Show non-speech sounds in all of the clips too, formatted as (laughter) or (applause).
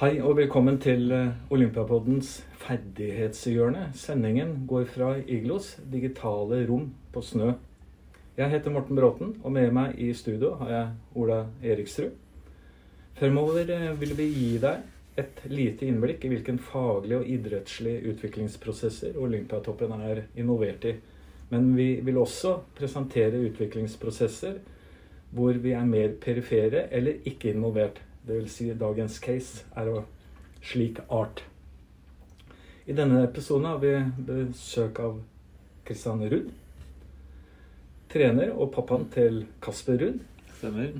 Hei og velkommen til eh, Olympiapoddens ferdighetshjørne. Sendingen går fra Iglos digitale rom på snø. Jeg heter Morten Bråten, og med meg i studio har jeg Ola Eriksrud. Fremover eh, vil vi gi deg et lite innblikk i hvilken faglige og idrettslige utviklingsprosesser Olympiatoppen er involvert i. Men vi vil også presentere utviklingsprosesser hvor vi er mer perifere eller ikke involvert. Dvs. Si dagens case er av slik art. I denne episoden har vi besøk av Kristian Ruud. Trener og pappaen til Kasper Ruud. Stemmer.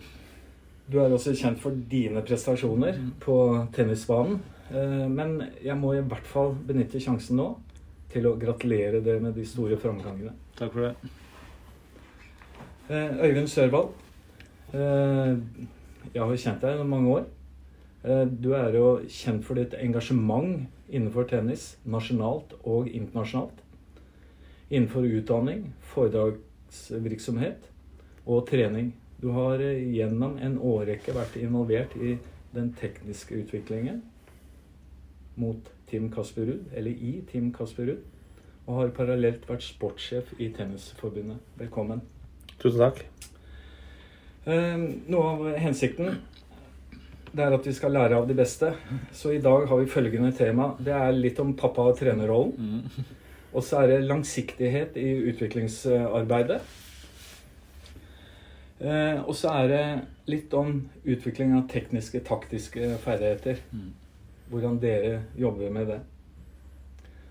Du er også kjent for dine prestasjoner på tennisbanen. Eh, Men jeg må i hvert fall benytte sjansen nå til å gratulere dere med de store framgangene. Takk for det. Eh, Øyvind Sørvald. Jeg har kjent deg i mange år. Eh, Du er jo kjent for ditt engasjement innenfor tennis, nasjonalt og internasjonalt. Innenfor utdanning, foredragsvirksomhet og trening. Du har eh, gjennom en årrekke vært involvert i den tekniske utviklingen mot Team Kasper Ruud, eller i Team Kasper Ruud, og har parallelt vært sportssjef i Tennisforbundet. Velkommen. Tusen takk. Eh, Noe av hensikten det er at vi skal lære av de beste. Så i dag har vi følgende tema. Det er litt om pappa- og trenerrollen. Mm. Og så er det langsiktighet i utviklingsarbeidet. Eh, og så er det litt om utvikling av tekniske, taktiske ferdigheter. Mm. Hvordan dere jobber med det.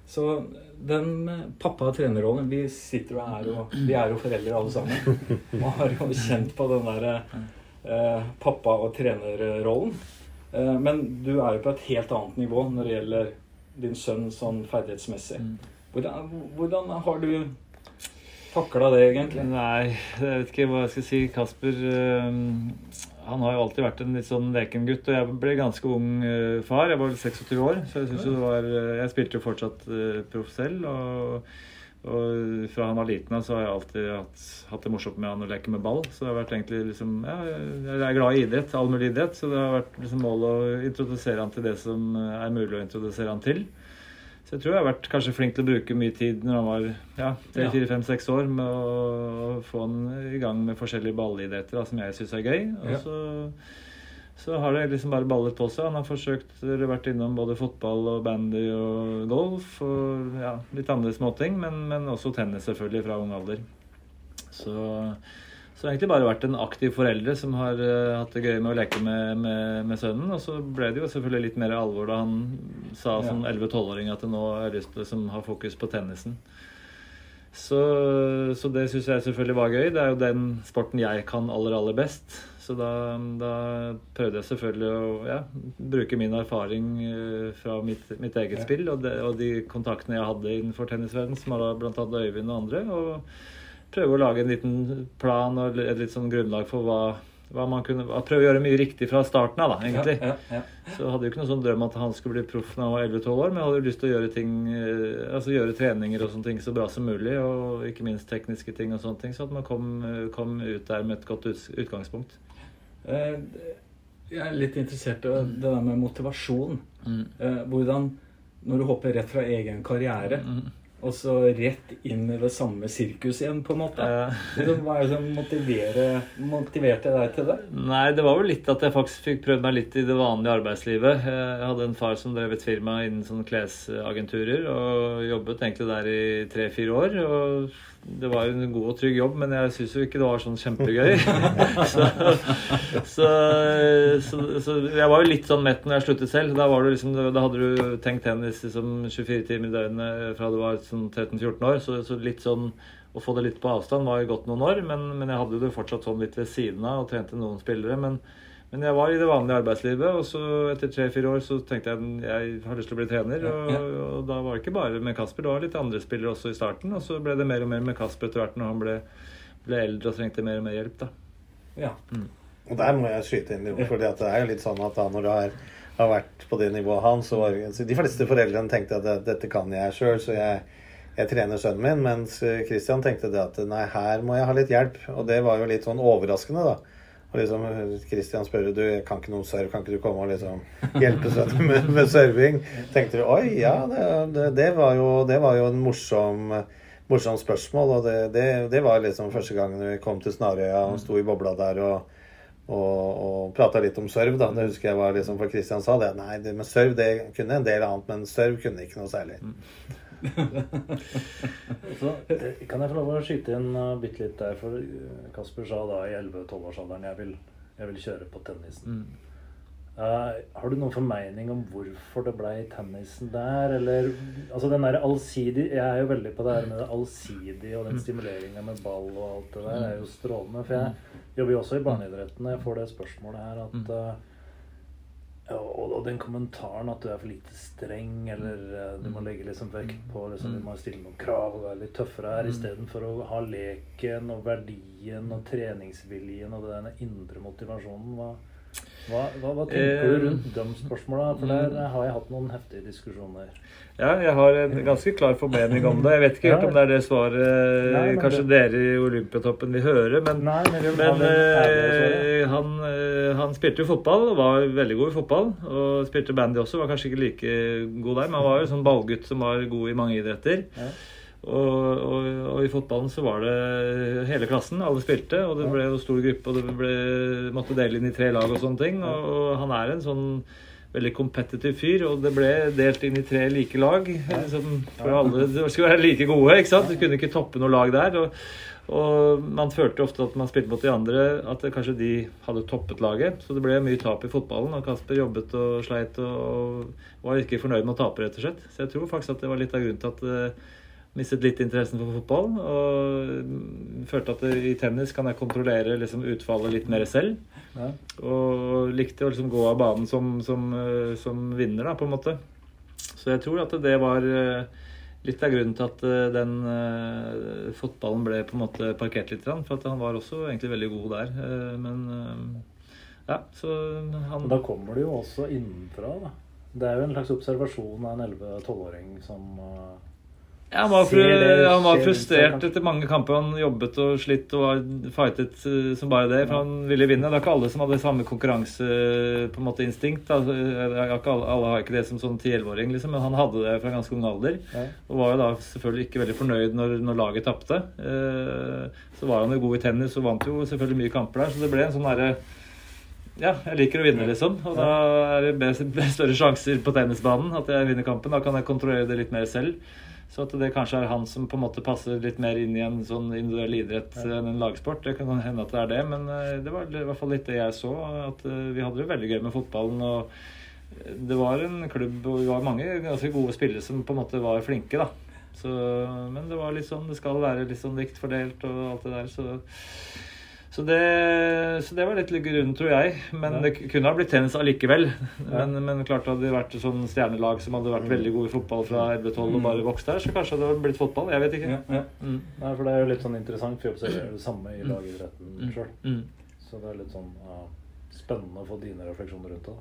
Så den pappa- og trenerrollen Vi sitter og er jo, vi er jo foreldre alle sammen. (laughs) Og har jo kjent på den derre eh, pappa- og trenerrollen. Eh, men du er jo på et helt annet nivå når det gjelder din sønn sånn ferdighetsmessig. Mm. Hvordan, hvordan har du takla det, egentlig? Nei, jeg vet ikke hva jeg skal si. Kasper eh, han har jo alltid vært en litt sånn leken gutt. Og jeg ble ganske ung eh, far. Jeg var 26 år, så jeg syns jo det var eh, Jeg spilte jo fortsatt uh, proff selv. Og, og fra han var liten av så har jeg alltid hatt, hatt det morsomt med han å leke med ball. Så det har vært egentlig liksom Ja, jeg er glad i idrett. All mulig idrett. Så det har vært liksom mål å introdusere han til det som eh, er mulig å introdusere han til. Så jeg tror jeg har vært kanskje flink til å bruke mye tid når han var ja, Ja. 3-4-5-6 år, med å, få han i gang med forskjellige ballidretter da, som jeg syns er gøy. Og Ja. så, så har det liksom bare ballet på seg. Han har forsøkt vært innom både fotball og bandy og golf og ja, litt andre småting, men, men også tennis selvfølgelig fra ung alder. Så, så det har egentlig bare vært en aktiv foreldre som har uh, hatt det gøy med å leke med, med, med sønnen. Og så ble det jo selvfølgelig litt mer alvor da han sa som 11-12-åring at det nå har lyst til å liksom, ha fokus på tennisen. Så, så det syns jeg selvfølgelig var gøy. Det er jo den sporten jeg kan aller, aller best. Så da, da prøvde jeg selvfølgelig å ja, bruke min erfaring eh, fra mitt, mitt eget Ja. spill og, det, og de kontaktene jeg hadde innenfor tennisverdenen, som var bl.a. Øyvind og andre. og prøve å lage en liten plan og et litt sånn grunnlag for hva, hva man kunne Prøve å gjøre mye riktig fra starten av, da, egentlig. Ja, ja, ja. Så jeg hadde jo ikke noen sånn drøm at han skulle bli proff når han var 11-12 år, men jeg hadde jo lyst til å gjøre ting eh, Altså gjøre treninger og sånne ting så bra som mulig, og ikke minst tekniske ting og sånne ting, så at man kom, kom ut der med et godt utgangspunkt. Eh, Jeg er litt interessert i det der med motivasjon. Mm. Hvordan Når du hopper rett fra egen karriere, Mm. Og så rett inn i det samme sirkuset igjen, på en måte. Liksom, Hva er det som motiverte deg til det? Nei, det var vel litt at jeg faktisk fikk prøvd meg litt i det vanlige arbeidslivet. Jeg hadde en far som drev et firma innen sånne klesagenturer, og jobbet egentlig der i tre-fire år. Og det var jo en god og trygg jobb, men jeg syns jo ikke det var sånn kjempegøy. (laughs) så, så, så, så jeg var jo litt sånn mett når jeg sluttet selv. Da, liksom, da hadde du tenkt tennis liksom 24 timer i døgnet fra du var sånn 13-14 år. Så, så litt sånn å få det litt på avstand var jo godt noen år, men, men jeg hadde det fortsatt sånn litt ved siden av og trente noen spillere. Men, men jeg var i det vanlige arbeidslivet, og så etter tre-fire år så tenkte jeg jeg har lyst til å bli trener. Og, og da var det ikke bare med Kasper, det var litt andre spillere også i starten. Og så ble det mer og mer med Kasper etter hvert når han ble, ble eldre og trengte mer og mer hjelp. da. Ja. Og der må jeg skyte inn litt, fordi det er jo litt sånn at da når du har, har vært på det nivået han, så var så De fleste foreldrene tenkte at dette kan jeg sjøl, så jeg, jeg trener sønnen min. Mens Christian tenkte det at nei, her må jeg ha litt hjelp. Og det var jo litt sånn overraskende, da. Og liksom Christian spør du, jeg kan ikke noe serve, kan ikke du komme og liksom hjelpe sønnen med, med serving? Tenkte du oi, ja, det, det, det, var, jo, det var jo en morsom, morsom spørsmål. Og det, det, var liksom første gangen vi kom til Snarøya og sto i bobla der og, og, og prata litt om serv. da, Det husker jeg var liksom For Christian sa det. Nei, det med serv det kunne en del annet, men serv kunne ikke noe særlig. Mm. så, eh, kan jeg få lov å skyte inn uh, bitte litt der? For eh, Kasper sa da i 11-12-årsalderen jeg, vil, jeg vil kjøre på tennisen. Mm. Uh, har du noen formening om hvorfor det ble tennisen der, eller Altså den der allsidig Jeg er jo veldig på det her med det allsidige og den mm. stimuleringa med ball og alt det der er jo strålende. For jeg mm. jobber jo også i barneidretten, og jeg får det spørsmålet her at uh, og, og, den kommentaren at du er for lite streng, eller uh, du må mm. legge liksom vekt på liksom, Du må stille noen krav og være litt tøffere her, mm. istedenfor å ha leken og verdien og treningsviljen og den indre motivasjonen. Hva, hva, hva, hva tenker du rundt de spørsmåla? For der mm. har jeg hatt noen heftige diskusjoner. Ja, jeg har en ganske klar formening om det. Jeg vet ikke helt om det er det svaret nei, kanskje det... dere i Olympiatoppen vil høre. Men, nei, men, men uh, han, uh, han, spilte jo fotball og var veldig god i fotball. Og spilte bandy også, var kanskje ikke like god der. Men han var jo sånn ballgutt som var god i mange idretter. Ja. Og, og, og, i fotballen så var det hele klassen. Alle spilte, og det ble jo stor gruppe, og det ble, måtte dele inn i tre lag og sånne ting. Og, og han er en sånn veldig competitive fyr, og det ble delt inn i tre like lag. Liksom, for alle skulle være like gode, ikke sant? Du kunne ikke toppe noe lag der. Og, og man følte ofte at man spilte mot de andre, at kanskje de hadde toppet laget. Så det ble mye tap i fotballen. Og Kasper jobbet og sleit og, og var ikke fornøyd med å tape, rett og slett. Så jeg tror faktisk at det var litt av grunnen til at uh, mistet litt interessen for fotball. Og følte at i tennis kan jeg kontrollere liksom, utfallet litt mer selv. Ja. Og likte å liksom, gå av banen som, som, eh, som, vinner, da, på en måte. Så jeg tror at det var eh, litt av grunnen til at eh, den fotballen ble på en måte parkert litt. For at han var også egentlig veldig god der. Men ja, så han Da kommer det jo også innenfra, da. Det er jo en slags observasjon av en 11-12-åring som ja, han, var fru, han var frustrert etter mange kamper. Han jobbet og slitt og fightet uh, som bare det. For han ville vinne. Det er ikke alle som hadde samme konkurranseinstinkt. Altså, alle, alle, har ikke det som sånn 10-11-åring, liksom, men han hadde det fra ganske ung alder. Og var jo da selvfølgelig ikke veldig fornøyd når, når laget tapte. Så var han jo god i tennis og vant jo selvfølgelig mye kamper der, så det ble en sånn derre ja, jeg liker å vinne, liksom. Og da er det (laughs) større sjanser på tennisbanen at jeg vinner kampen. Da kan jeg kontrollere det litt mer selv. Så at det kanskje er han som på en måte passer litt mer inn i en sånn individuell idrett enn en lagsport. Det kan hende at det er det, men eh, det var i hvert fall litt det jeg så. At eh, vi hadde det veldig gøy med fotballen. og det var en klubb og vi var mange ganske gode spillere som på en måte var flinke, da. Så, men det var litt sånn, det skal være litt sånn likt fordelt og alt det der. Så så det, så det, var litt grunnen, tror jeg. Men ja. det kunne ha blitt tennis allikevel. (laughs) Ja. Men, men, klart det hadde vært sånn stjernelag som hadde vært mm. veldig gode i fotball fra 11-12 og mm. bare vokst der, så kanskje det hadde blitt fotball. Jeg vet ikke. Ja, mm. Nei, for det er jo litt sånn interessant, for vi observerer det samme i mm. lagidretten mm. sjøl. Mm. Så det er litt sånn spennende å få dine refleksjoner rundt det.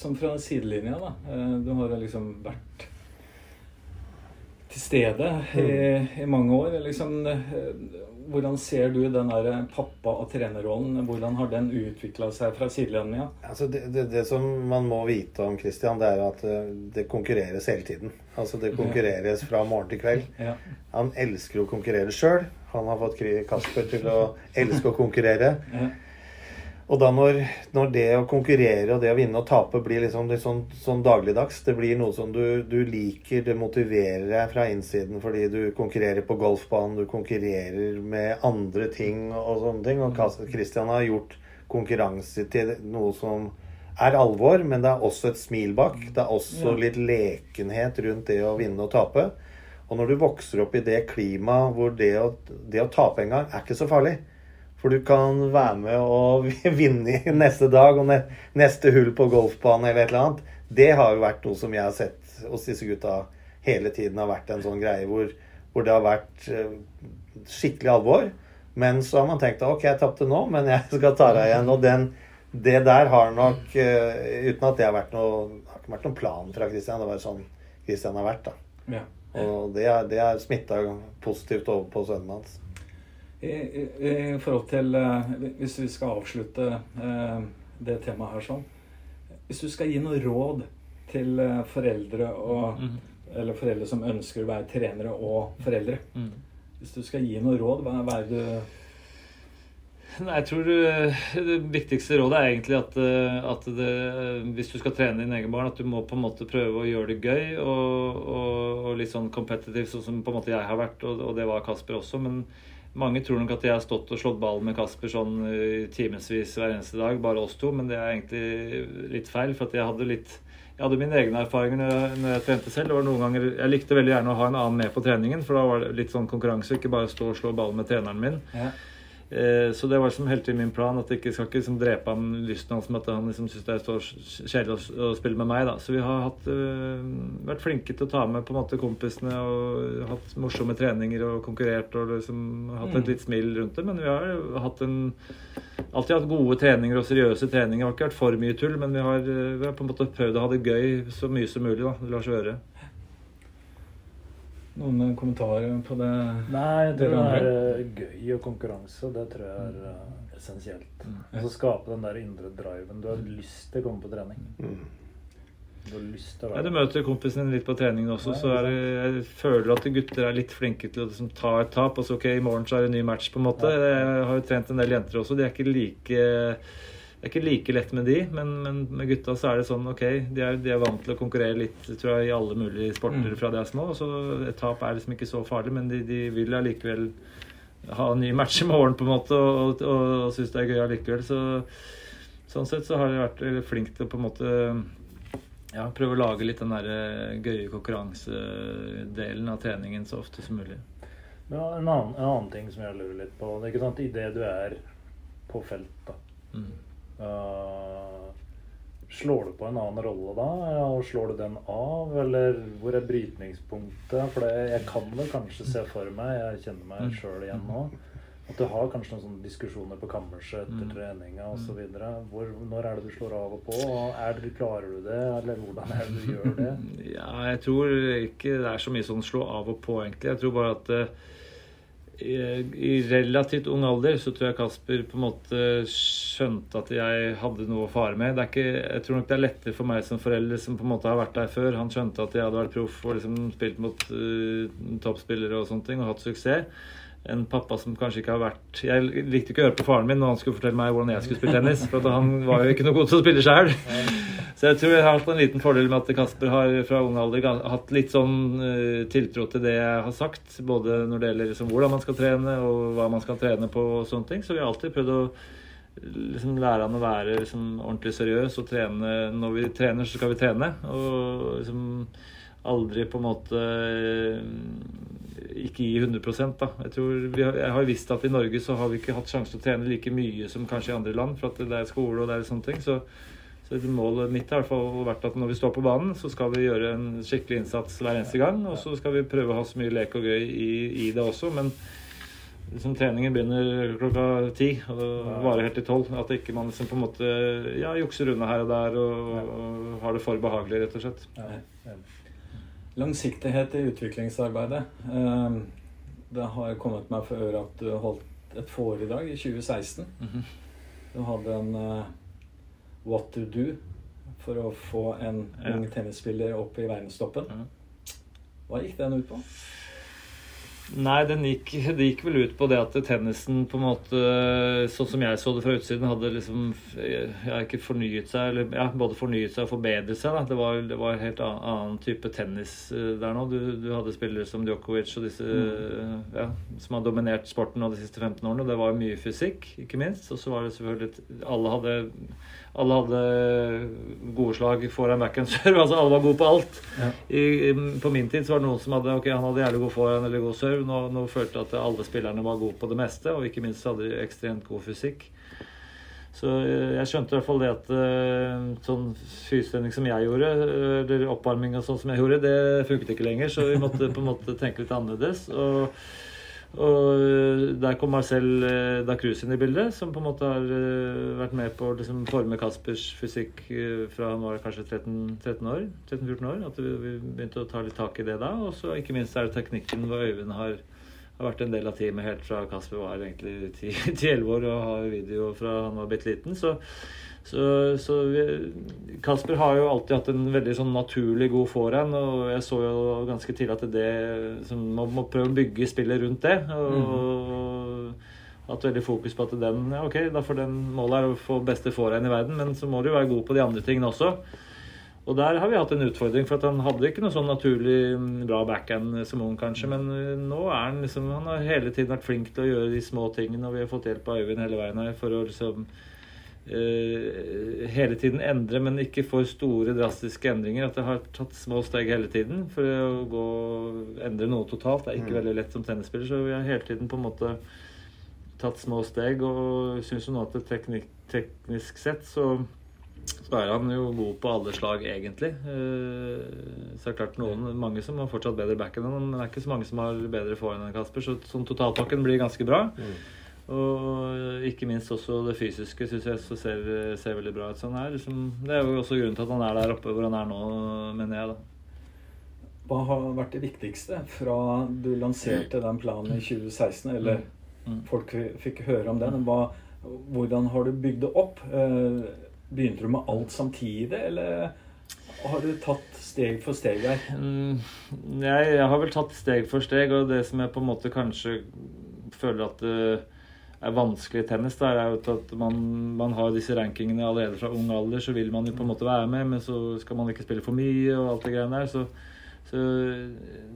Som fra sidelinja, da. Eh, du har liksom vært til stede i, i mange år. Liksom, eh, hvordan ser du den der pappa- og trenerrollen? Hvordan har den utvikla seg fra sidelinja? Altså det, det, det, som man må vite om Christian, det er at eh, det konkurreres hele tiden. Altså Det konkurreres fra morgen til kveld. Ja. Han elsker å konkurrere sjøl. Han har fått Kasper til å elske å konkurrere. Ja. Og da når, når, det å konkurrere og det å vinne og tape blir liksom litt sånn, sånn, dagligdags Det blir noe som du, du, liker, det motiverer deg fra innsiden fordi du konkurrerer på golfbanen, du konkurrerer med andre ting og sånne ting. Og Christian har gjort konkurranse til noe som er alvor, men det er også et smil bak. Det er også litt lekenhet rundt det å vinne og tape. Og når du vokser opp i det klimaet hvor det å, det å tape en gang er ikke så farlig for du kan være med og (laughs) vinne neste dag og neste hull på golfbanen eller et eller annet. Det har jo vært noe som jeg har sett hos disse gutta hele tiden har vært en sånn greie hvor, hvor det har vært eh, skikkelig alvor. Men så har man tenkt ok, jeg tapte nå, men jeg (laughs) skal ta deg igjen. Og den, det der har nok eh, Uten at det har vært noe har ikke vært noen plan fra Christian. Det var sånn Christian har vært, da. Ja. Og det er, det har smitta positivt over på sønnen hans. I, i, I, forhold til Hvis vi skal avslutte eh, det temaet her sånn Hvis du skal gi noe råd til foreldre og mm. Eller foreldre som ønsker å være trenere og foreldre. Mm. Hvis du skal gi noe råd, hva, hva er det du Nei, jeg tror du det viktigste rådet er egentlig at, eh, at det, hvis du skal trene dine egne barn, at du må på en måte prøve å gjøre det gøy og, og, og litt sånn competitive, sånn som på en måte jeg har vært, og, og, det var Kasper også. Men mange tror nok at jeg har stått og slått ball med Kasper sånn i timevis hver eneste dag, bare oss to. Men det er egentlig litt feil, for jeg hadde litt jeg hadde mine egne erfaringer når jeg, når jeg trente selv. ganger, Jeg likte veldig gjerne å ha en annen med på treningen, for da var det litt sånn konkurranse, ikke bare stå og slå ball med treneren min. Ja. Eh, så det var liksom hele tiden min plan at jeg ikke skal ikke liksom drepe ham lysten hans med at han liksom syns det er så kjedelig å, spille med meg. da. Så vi har hatt, uh, vært flinke til å ta med på en måte kompisene og hatt morsomme treninger og konkurrert og liksom hatt et mm. litt smil rundt det. Men vi har hatt en, alltid hatt gode treninger og seriøse treninger. Det har ikke vært for mye tull, men vi har, vi har på en måte prøvd å ha det gøy så mye som mulig. da, Det Øre. Noen kommentarer på det? Nei, det, det er uh, gøy og konkurranse. Det tror jeg er uh, essensielt. Mm. så Skape den der indre driven. Du har lyst til å komme på trening. Mm. Du har lyst til å være ja, Du møter kompisen din litt på trening også, Nei, så er det, jeg føler at gutter er litt flinke til å liksom, ta et tap. Og så ok, i morgen så er det en ny match, på en måte. Ja. Jeg har jo trent en del jenter også. De er ikke like det er ikke like lett med de, men, men, med gutta så er det sånn ok, de er, de er, vant til å konkurrere litt tror jeg, i alle mulige sporter mm. fra de er små. så Et tap er liksom ikke så farlig, men de, de vil allikevel ha en ny match i morgen på en måte og, og, og, synes det er gøy allikevel. Så, sånn sett så har de vært flink til å på en måte ja, prøve å lage litt den der eh, gøye konkurransedelen av treningen så ofte som mulig. Ja, en, annen, en annen ting som jeg lurer litt på. Det er ikke sant, Idet du er på felt, da. Mm Uh, slår du på en annen rolle da? Og slår du den av, eller hvor er brytningspunktet? For det, jeg kan vel kanskje se for meg, jeg kjenner meg mm. sjøl igjen nå, at du har kanskje noen sånne diskusjoner på kammerset etter mm. treninga osv. Når er det du slår av og på? Er det, klarer du det, eller hvordan er det du gjør det? (laughs) Ja, jeg tror ikke det er så mye sånn slå av og på, egentlig. Jeg tror bare at uh, i relativt ung alder så tror jeg Kasper på en måte skjønte at jeg hadde noe å fare med. Ikke, jeg tror nok det er lettere for meg som forelder som på en måte har vært der før. Han skjønte at jeg hadde vært proff og liksom spilt mot uh, toppspillere og sånne ting og hatt suksess en pappa som kanskje ikke har vært Jeg likte ikke å høre på faren min når han skulle fortelle meg hvordan jeg skulle spille tennis. For han var jo ikke noe god til å spille sjøl. Så jeg tror jeg har hatt en liten fordel med at Kasper har fra ung alder hatt litt sånn uh, tiltro til det jeg har sagt. Både når det gjelder liksom, hvordan man skal trene, og hva man skal trene på og sånne ting. Så vi har alltid prøvd å liksom, lære han å være liksom, ordentlig seriøs og trene Når vi trener, så skal vi trene. Og liksom aldri på en måte ikke gi 100 da. Jeg, tror vi har, jeg har visst at i Norge så har vi ikke hatt sjanse til å trene like mye som kanskje i andre land, for at det er skole og det er sånne ting. Så, så målet mitt har i hvert fall vært at når vi står på banen, så skal vi gjøre en skikkelig innsats hver eneste gang. Og så skal vi prøve å ha så mye lek og gøy i, i det også. Men liksom, treningen begynner klokka ti og varer helt til tolv. At ikke man liksom på en måte ja, jukser unna her og der og, og har det for behagelig, rett og slett. Ja langsiktighet i utviklingsarbeidet. Ehm, det har kommet meg for øre at du holdt et foredrag i 2016. Mm -hmm. Du hadde en uh, What to do for å få en ung tennisspiller opp i verdenstoppen. Mm. Hva gikk den ut på? Nei, gikk, (laughs) det gikk vel ut på det at tennisen på en måte, sånn som jeg så det fra utsiden, hadde liksom ja, ikke fornyet seg, eller ja, både fornyet seg og forbedret seg. Da. Det var, det var en helt annen, annen, type tennis eh, der nå. Du, du, hadde spillere som Djokovic og disse mm. ja, som har dominert sporten nå de siste 15 årene. Og det var mye fysikk, ikke minst. Og så var det selvfølgelig Alle hadde alle hadde gode slag foran backhand serve. (laughs) Altså alle var gode på alt. Ja. I, på min tid så var det noen som hadde ok, han hadde jævlig god forhånd eller god serve. Nå, nå følte jeg at alle spillerne var gode på det meste, og ikke minst hadde de ekstremt god fysikk. Så eh, jeg skjønte i hvert fall det at eh, sånn fystrening som jeg gjorde, eh, eller oppvarming og sånn som jeg gjorde, det funket ikke lenger. Så vi måtte på en måte tenke litt annerledes. og og eh, der kom Marcel da Dacruz inn i bildet, som på en måte har eh, vært med på å liksom forme Kaspers fysikk fra han var kanskje 13-14 år. 13 år, At vi begynte å ta litt tak i det da. Og så ikke minst er det teknikken hvor Øyvind har, har vært en del av teamet helt fra Kasper var egentlig 10-11 (laughs) år og har video fra han var bitte liten. Så, så, så vi, Kasper har jo alltid hatt en veldig sånn naturlig god forehand, og jeg så jo ganske tidlig at det som, Man må prøve å bygge spillet rundt det. og mm. Hatt veldig fokus på at den ja, ok, da får den målet er å få beste forehand i verden, men så må du jo være god på de andre tingene også. Og der har vi hatt en utfordring, for han hadde ikke noe sånn naturlig mm, bra backhand som ung, kanskje. Men eh, nå er han liksom Han har hele tiden vært flink til å gjøre de små tingene, og vi har fått hjelp av Øyvind hele veien her for å liksom hele tiden endre, men ikke for store, drastiske endringer. At det har tatt små steg hele tiden. For å gå endre noe totalt det er ikke mm. veldig lett som tennisspiller, så vi har hele tiden på en måte tatt små steg, og syns jo nå at teknik, teknisk sett så så er han jo god på alle slag, egentlig. Eh, så det er klart noen, mange som har fortsatt bedre back enn han, men det er ikke så mange som har bedre forhånd enn Kasper. Så sånn totalpakken blir ganske bra. Mm. Og ikke minst også det fysiske syns jeg så ser, ser, veldig bra ut. Så er liksom, det er jo også grunnen til at han er der oppe hvor han er nå, mener jeg. da. Hva har vært det viktigste fra du lanserte den planen i 2016, eller mm. mm. folk fikk høre om den? Hva, hvordan har du bygd det opp? Eh, Begynte du med alt samtidig, eller har du tatt steg for steg der? Mm, jeg, jeg, har vel tatt steg for steg, og det som jeg på en måte kanskje føler at det er vanskelig i tennis, da, er jo at man, man, har disse rankingene allerede fra ung alder, så vil man jo på en måte være med, men så skal man ikke spille for mye og alt det greiene der. så så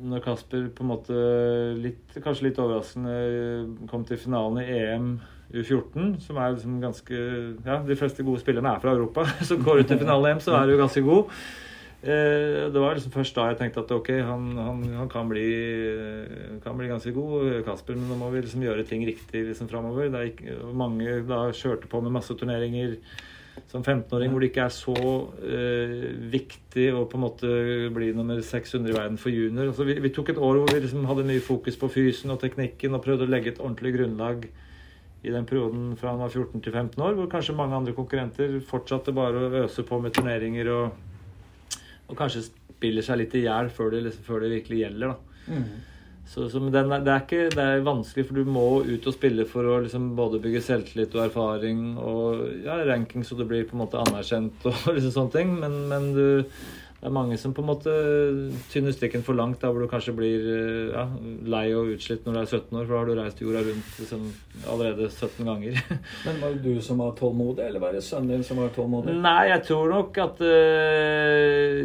når Kasper på en måte litt, kanskje litt overraskende kom til finalen i EM U14, som er liksom ganske Ja, de fleste gode spillerne er fra Europa. (laughs) Så går du til finale-EM, så er du ganske god. Eh, det var liksom først da jeg tenkte at ok, han, han, han kan, bli, kan, bli, ganske god, Kasper, men nå må vi liksom gjøre ting riktig liksom framover. Mange da kjørte på med masse turneringer som 15-åring hvor det ikke er så eh, viktig å på en måte bli nummer 600 i verden for junior. Altså, vi, vi, tok et år hvor vi liksom hadde mye fokus på fysen og teknikken og prøvde å legge et ordentlig grunnlag i den perioden fra han var 14 til 15 år, hvor kanskje mange andre konkurrenter fortsatte bare å øse på med turneringer og, og kanskje spiller seg litt i hjel før, liksom, før, det virkelig gjelder. da. Mm. Så, så den, det, er ikke, det er vanskelig, for du må ut og spille for å liksom både bygge selvtillit og erfaring og ja, ranking, så du blir på en måte anerkjent og (laughs) liksom sånne ting. Men, men du det er mange som på en måte tynner strikken for langt, da hvor du kanskje blir ja, lei og utslitt når du er 17 år, for da har du reist jorda rundt liksom, allerede 17 ganger. (laughs) Men var det du som var tålmodig, eller var det sønnen din som var tålmodig? Nei, jeg tror nok at uh,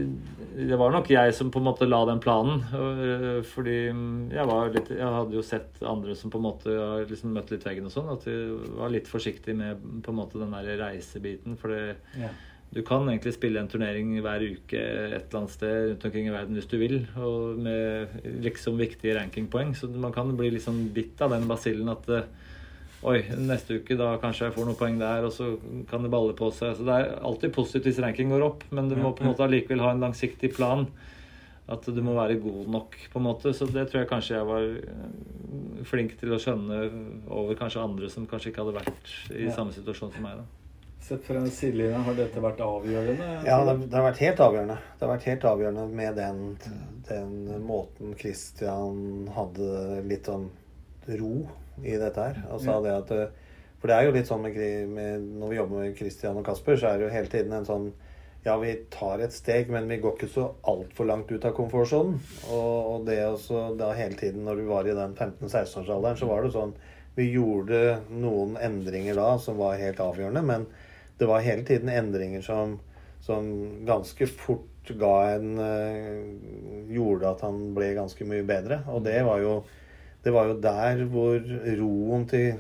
Det var nok jeg som på en måte la den planen. Uh, fordi jeg var litt Jeg hadde jo sett andre som på en måte har liksom møtt litt veggen og sånn, at de var litt forsiktige med på en måte den der reisebiten. For det ja du kan egentlig spille en turnering hver uke et eller annet sted rundt omkring i verden hvis du vil, og med liksom viktige rankingpoeng. Så man kan bli litt sånn bitt av den basillen at eh, Oi, neste uke da kanskje jeg får noen poeng der, og så kan det balle på seg. Så det er alltid positivt hvis ranking går opp, men du må på en måte allikevel ha en langsiktig plan. At du må være god nok, på en måte. Så det tror jeg kanskje jeg var eh, flink til å skjønne over kanskje andre som kanskje ikke hadde vært i samme situasjon som meg. da. Sett fra sidelinja, har dette vært avgjørende? Ja, det, det, har vært helt avgjørende. Det har vært helt avgjørende med den, den måten Christian hadde litt sånn ro i dette her. Altså ja. det at For det er jo litt sånn med, med, når vi jobber med Christian og Kasper, så er det jo hele tiden en sånn Ja, vi tar et steg, men vi går ikke så altfor langt ut av komfortsonen. Og, og, det også da hele tiden når du var i den 15-16-årsalderen, så var det sånn Vi gjorde noen endringer da som var helt avgjørende, men det var hele tiden endringer som, som ganske fort ga en uh, Gjorde at han ble ganske mye bedre. Og det var jo, det var jo der hvor roen til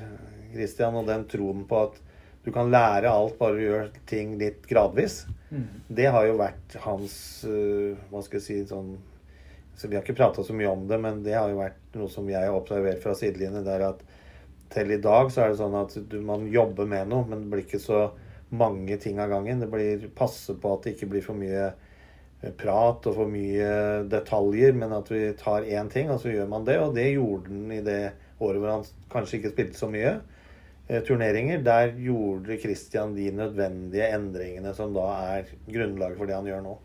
Christian og den troen på at du kan lære alt bare gjør ting litt gradvis, mm. det har jo vært hans uh, Hva skal jeg si sånn så Vi har ikke prata så mye om det, men det har jo vært noe som jeg har observert fra sidelinjen. Det er at til i dag så er det sånn at du, man jobber med noe, men det blir ikke så mange ting av gangen. Det blir passe på at det ikke blir for mye eh, prat og for mye detaljer, men at vi tar én ting, og så gjør man det. Og det gjorde han i det året hvor han kanskje ikke spilte så mye eh, turneringer. Der gjorde Christian de nødvendige endringene som da er grunnlaget for det han gjør nå.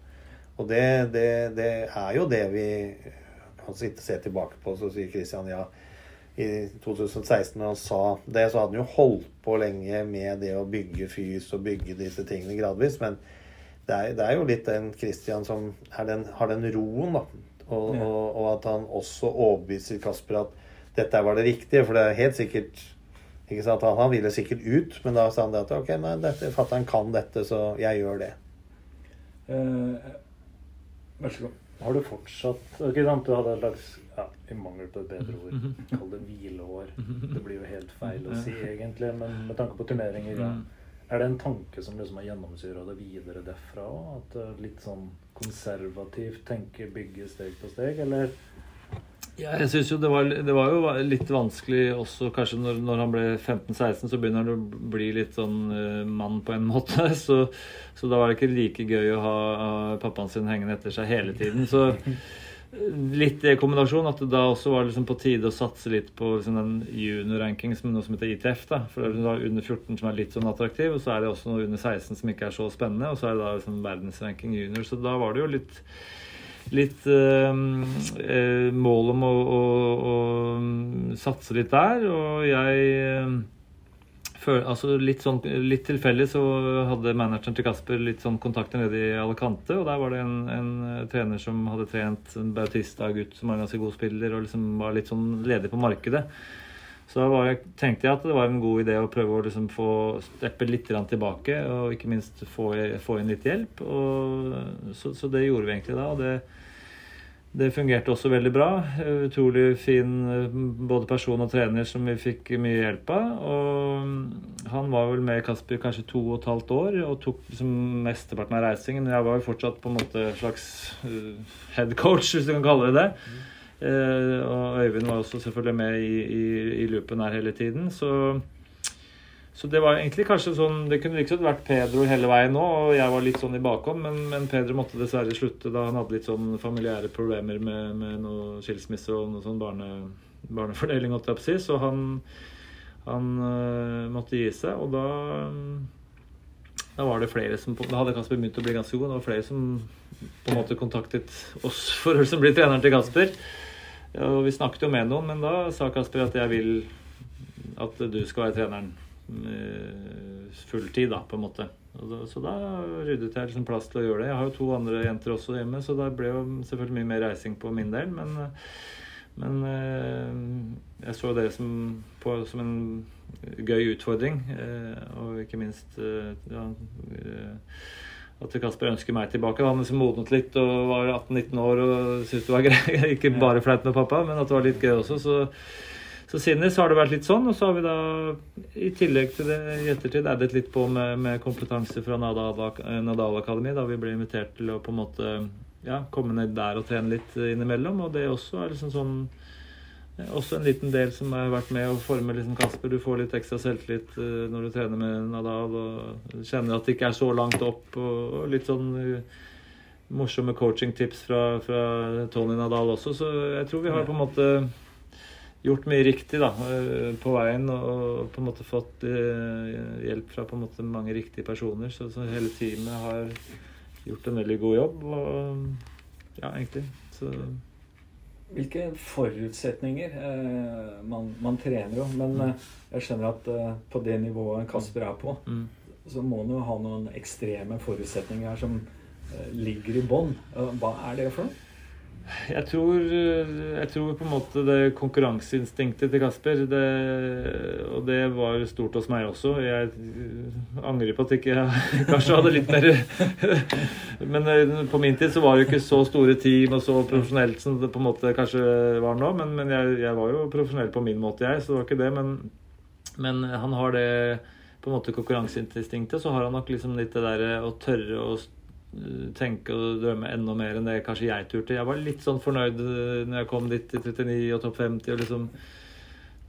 Og det, det, det er jo det vi kan sitte og se tilbake på, så sier Christian ja i 2016 når han sa det, så hadde han jo holdt på lenge med det å bygge fys og bygge disse tingene gradvis. Men det er, det er jo litt den Christian som den, har den roen, da. Og, ja. og, og, at han også overbeviser Kasper at dette var det riktige. For det er helt sikkert ikke sant, Han ville sikkert ut, men da sa han det at ok, nei, dette, fatter'n kan dette, så jeg gjør det. Eh, vær så god. Har du fortsatt ikke sant, Du hadde et slags i mangel på et bedre ord, mhm. kall det hvileår. Det blir jo helt feil å si, egentlig, men med tanke på turneringer, ja. Mm. Er det en tanke som liksom har gjennomsyra det videre derfra òg? At uh, litt sånn konservativt tenke, bygge steg på steg, eller? Ja, jeg synes jo det var, det var, jo litt vanskelig også kanskje når, når han ble 15-16, så begynner han å bli litt sånn uh, mann på en (laughs) måte. Så, så, da var det ikke like gøy å ha, uh, pappaen sin hengende etter seg hele tiden. Så litt i kombinasjon at det da også var liksom på tide å satse litt på liksom den junior-ranking som noe som heter ITF. da, For det er liksom under 14 som er litt sånn attraktiv, og så er det også noe under 16 som ikke er så spennende, og så er det da liksom verdensranking junior. Så da var det jo litt litt øh, mål om å, å, å, satse litt der, og jeg uh, altså litt, sånn, litt tilfeldig så hadde manageren til Kasper litt sånn kontakter nede i Alicante. Og der var det en, en eh, trener som hadde trent en Bautista-gutt som var en ganske god spiller, og liksom var litt sånn ledig på markedet. Så da var, tenkte jeg at det var en god idé å prøve å liksom få steppe litt tilbake, og ikke minst få, få inn litt hjelp. Og, så, så, det gjorde vi egentlig da. og det det fungerte også veldig bra. Utrolig fin eh, både person og trener som vi fikk mye hjelp av. Og han var vel med Kasper kanskje to og et halvt år og tok liksom mesteparten av reisingen. Jeg var jo fortsatt på en måte slags uh, head coach, hvis du kan kalle det det. Uh, og Øyvind var også selvfølgelig med i, i, i loopen her hele tiden. Så så det var egentlig kanskje sånn Det kunne liksom vært Pedro hele veien nå, og jeg var litt sånn i bakhånd, men, men, Pedro måtte dessverre slutte da han hadde litt sånn familiære problemer med, med noe skilsmisse og noe sånn barne, barnefordeling, holdt jeg på å si. Så han, han øh, måtte gi seg, og da da var det flere som Da hadde Kasper begynt å bli ganske god. Det var flere som på en måte kontaktet oss for å bli treneren til Kasper. Og vi snakket jo med noen, men da sa Kasper at jeg vil at du skal være treneren fulltid, da, på en måte. Så da ryddet jeg liksom plass til å gjøre det. Jeg har jo to andre jenter også hjemme, så da ble jo selvfølgelig mye mer reising på min del. Men, men eh, jeg så det som, på, som en gøy utfordring. Eh, og ikke minst eh, ja, at Kasper ønsker meg tilbake. Han liksom modnet litt og var 18-19 år og syntes det var (laughs) greit. Ikke bare flaut med pappa, men at det var litt gøy også. Så så så har det vært litt sånn, og så har vi da i tillegg til det i ettertid addet litt på med, med kompetanse fra Nadal Akademi, da vi ble invitert til å på en måte ja, komme ned der og trene litt innimellom. Og det også er liksom sånn også en liten del som har vært med å forme liksom Kasper. Du får litt ekstra selvtillit uh, når du trener med Nadal og kjenner at det ikke er så langt opp. Og, litt sånn morsomme coachingtips fra, fra Tony Nadal også. Så jeg tror vi har på en måte gjort mye riktig da, eh, på veien og på en måte fått eh, hjelp fra på en måte mange riktige personer. Så, så hele teamet har gjort en veldig god jobb. Og ja, egentlig. Så hvilke forutsetninger eh, man, man, trener jo, men mm. eh, jeg skjønner at eh, på det nivået Kasper er på, mm. så må han jo ha noen ekstreme forutsetninger som eh, ligger i bånn. hva er det for noe? Jeg tror, jeg tror, på en måte det konkurranseinstinktet til Kasper det, Og det var stort hos meg også. Jeg angrer på at jeg (laughs) kanskje hadde litt mer (laughs) Men eh, på min tid så var det jo ikke så store team og så profesjonelt som det på en måte kanskje var nå. Men, men jeg, jeg, var jo profesjonell på min måte, jeg, så det var ikke det. Men, men han har det på en måte konkurranseinstinktet. Så har han nok liksom litt det der å tørre å tenke og drømme enda mer enn det kanskje jeg turte. Jeg var litt sånn fornøyd eh, når jeg kom dit i 39 og topp 50 og liksom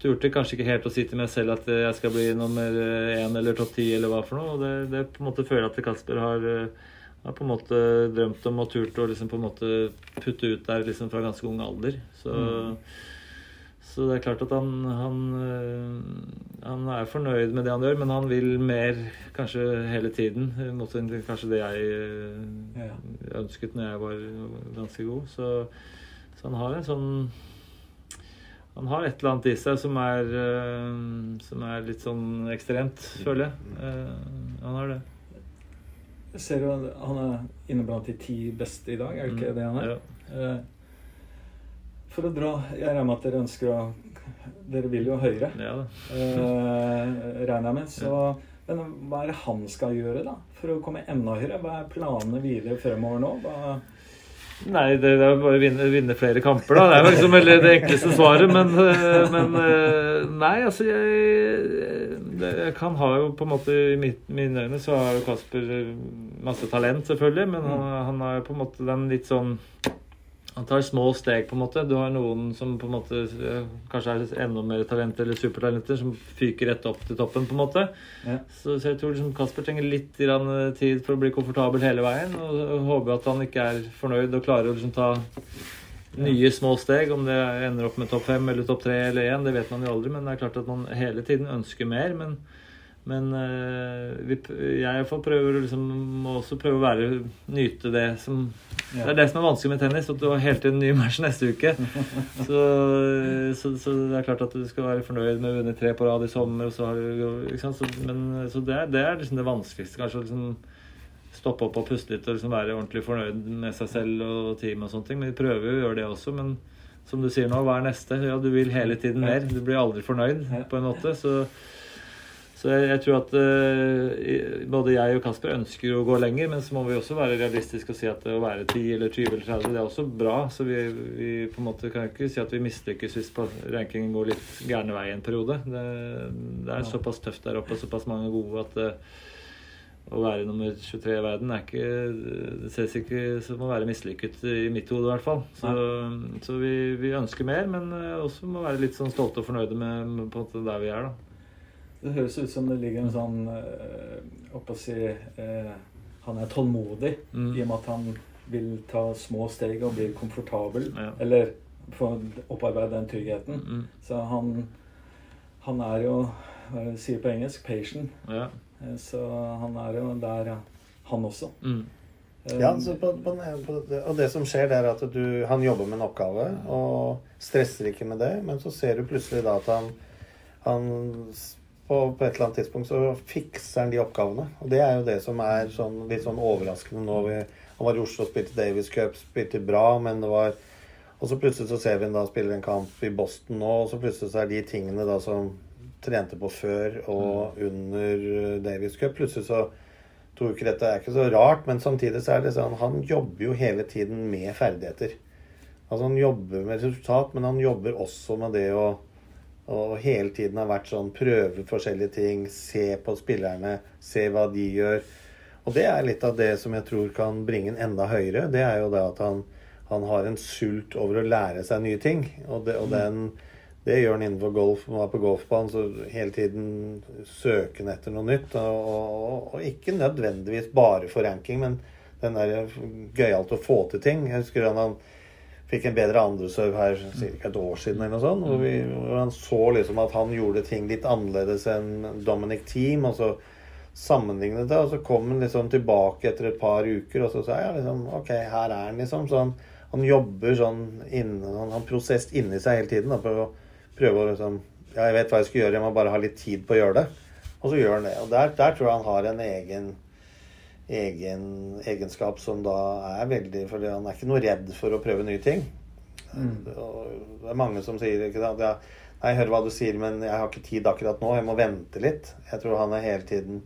turte kanskje ikke helt å si til meg selv at jeg skal bli nummer én eller topp ti eller hva for noe. Og det, det på en måte føler jeg at Kasper har, eh, har på en måte drømt om og turt å liksom på en måte putte ut der liksom fra ganske ung alder. Så mm. Så det er klart at han, han, eh, han, er fornøyd med det han gjør, men han vil mer kanskje hele tiden. Motsetning til kanskje det jeg eh, ønsket når jeg var ganske god. Så, så, han har en sånn han har et eller annet i seg som er, som er litt sånn ekstremt, føler jeg. han har det. Jeg ser jo Han er inne blant de ti beste i dag, er det ikke mm. det han er? Ja. For å dra Jeg regner med at dere ønsker å Dere vil jo høyere, ja, regner jeg med. Så men hva er det han skal gjøre da, for å komme enda høyere? Hva er planene videre fremover nå? Hva Nei, det er bare å vinne, vinne, flere kamper, da. Det er jo liksom det enkleste svaret. Men, eh, men eh, Nei, altså jeg, jeg, kan ha jo på en måte I mine øyne så har jo Kasper masse talent, selvfølgelig. Men han, han har jo på en måte den litt sånn han tar små steg, på en måte. Du har noen som på en måte kanskje er enda mer talent eller supertalenter, som fyker rett opp til toppen, på en måte. Ja. Så, så, jeg tror liksom Kasper trenger litt tid for å bli komfortabel hele veien. Og, og håper at han ikke er fornøyd og klarer å liksom ta nye små steg. Om det ender opp med topp fem eller topp tre eller én, det vet man jo aldri. Men det er klart at man hele tiden ønsker mer. men men uh, vi, jeg får prøve liksom, må også prøve å være, nyte det som ja. Det er det som er vanskelig med tennis, at du har hele tiden ny match neste uke. (laughs) så, så, så, det er klart at du skal være fornøyd med å vinne tre på rad i sommer. Så så, men, så det, det er liksom det vanskeligste. Kanskje å liksom, stoppe opp og puste litt og liksom være ordentlig fornøyd med seg selv og teamet og sånne ting. Men vi prøver jo å gjøre det også. Men som du sier nå, hva er neste? Ja, du vil hele tiden mer. Du blir aldri fornøyd på en måte. så så jeg, jeg tror at uh, både jeg og Kasper ønsker å gå lenger, men så må vi også være realistiske og si at å være 10 eller 20 eller 30 det er også bra. Så vi, vi på en måte kan ikke si at vi mislykkes hvis rankingen går litt gærne vei en periode. Det, det er såpass tøft der oppe og såpass mange gode at uh, å være nummer 23 i verden er ikke Det ses ikke som å være mislykket i mitt hode, i hvert fall. Så, så vi, vi, ønsker mer, men eh, også må være litt sånn stolte og fornøyde med, med der vi er, da. Det høres ut som det ligger en sånn å si uh, Han er tålmodig mm. i og med at han vil ta små steg og bli komfortabel. Ja. Eller få opparbeide den tryggheten. Mm. Så han, han er jo Hva sier på engelsk? Patient. Ja. Så han er jo der, han også. Mm. Ja, på, på, på, og det som skjer, det er at du, han jobber med en oppgave og stresser ikke med det, men så ser du plutselig da at han, han og på et eller annet tidspunkt så fikser han de oppgavene. Og det er jo det som er sånn, litt sånn overraskende nå. Vi, han var i Oslo og spilte Davies Cup, spilte bra, men det var Og så plutselig så ser vi han da spiller en kamp i Boston nå, og så plutselig så er de tingene da som trente på før og mm. under Davies Cup Plutselig så tror ikke dette er ikke så rart, men samtidig så er det sånn Han jobber jo hele tiden med ferdigheter. Altså han jobber med resultat, men han jobber også med det å og hele tiden har vært sånn prøve forskjellige ting, se på spillerne, se hva de gjør. Og det er litt av det som jeg tror kan bringe en enda høyere. Det er jo det at han, han har en sult over å lære seg nye ting. Og, det, og den, det gjør han innenfor golf. Man er på golfbanen, så hele tiden søker han etter noe nytt. Og, og, og, ikke nødvendigvis bare for ranking, men den der gøyalt å få til ting. Jeg husker han, han fikk en bedre andreserv her ca. et år siden. eller noe sånt, hvor, vi, hvor han så liksom at han gjorde ting litt annerledes enn Dominic Team. og så sammenlignet det, og så kom han liksom tilbake etter et par uker, og så sa jeg liksom OK, her er han, liksom. Så han, han jobber sånn inne, Han har prosess inni seg hele tiden da, på å prøve å liksom Ja, jeg vet hva jeg skal gjøre, jeg må bare ha litt tid på å gjøre det. Og så gjør han det. Og der, der tror jeg han har en egen egen egenskap som da er veldig For han er ikke noe redd for å prøve nye ting. Mm. Det er mange som sier ikke sant, ja, Jeg hører hva du sier, men jeg har ikke tid akkurat nå. Jeg må vente litt. Jeg tror han er hele tiden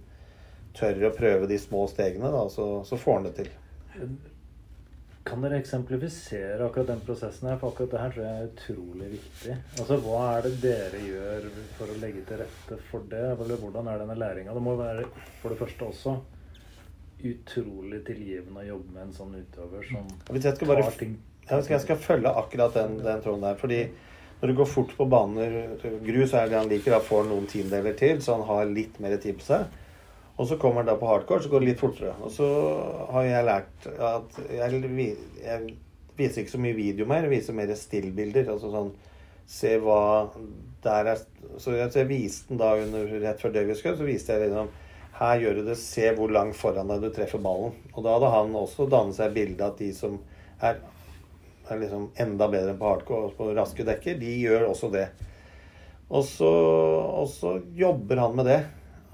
tør å prøve de små stegene, da, så, så får han det til. Kan dere eksemplifisere akkurat den prosessen her? For akkurat det her tror jeg er utrolig viktig. Altså, Hva er det dere gjør for å legge til rette for det? Eller hvordan er denne læringa? Det må være for det første også utrolig tilgivende å jobbe med en sånn utøver som Hvis jeg skal bare, jeg skal, jeg skal følge akkurat den, den tråden der. fordi når du går fort på baner Grus er det han liker. Da får noen tiendedeler til, så han har litt mer tid på seg. Og så kommer han da på hardcore, så går det litt fortere. Og så har jeg lært at jeg, jeg viser ikke så mye video mer, jeg viser mer stillbilder. Altså sånn Se hva der er Så jeg, så jeg viste den da under, rett før Davis Cup, så viste jeg liksom her gjør du det. Se hvor langt foran deg du treffer ballen. Og da hadde han også dannet seg bilde at de som er er liksom enda bedre enn på hardcore på raske dekker, de gjør også det. Og så, og så jobber han med det.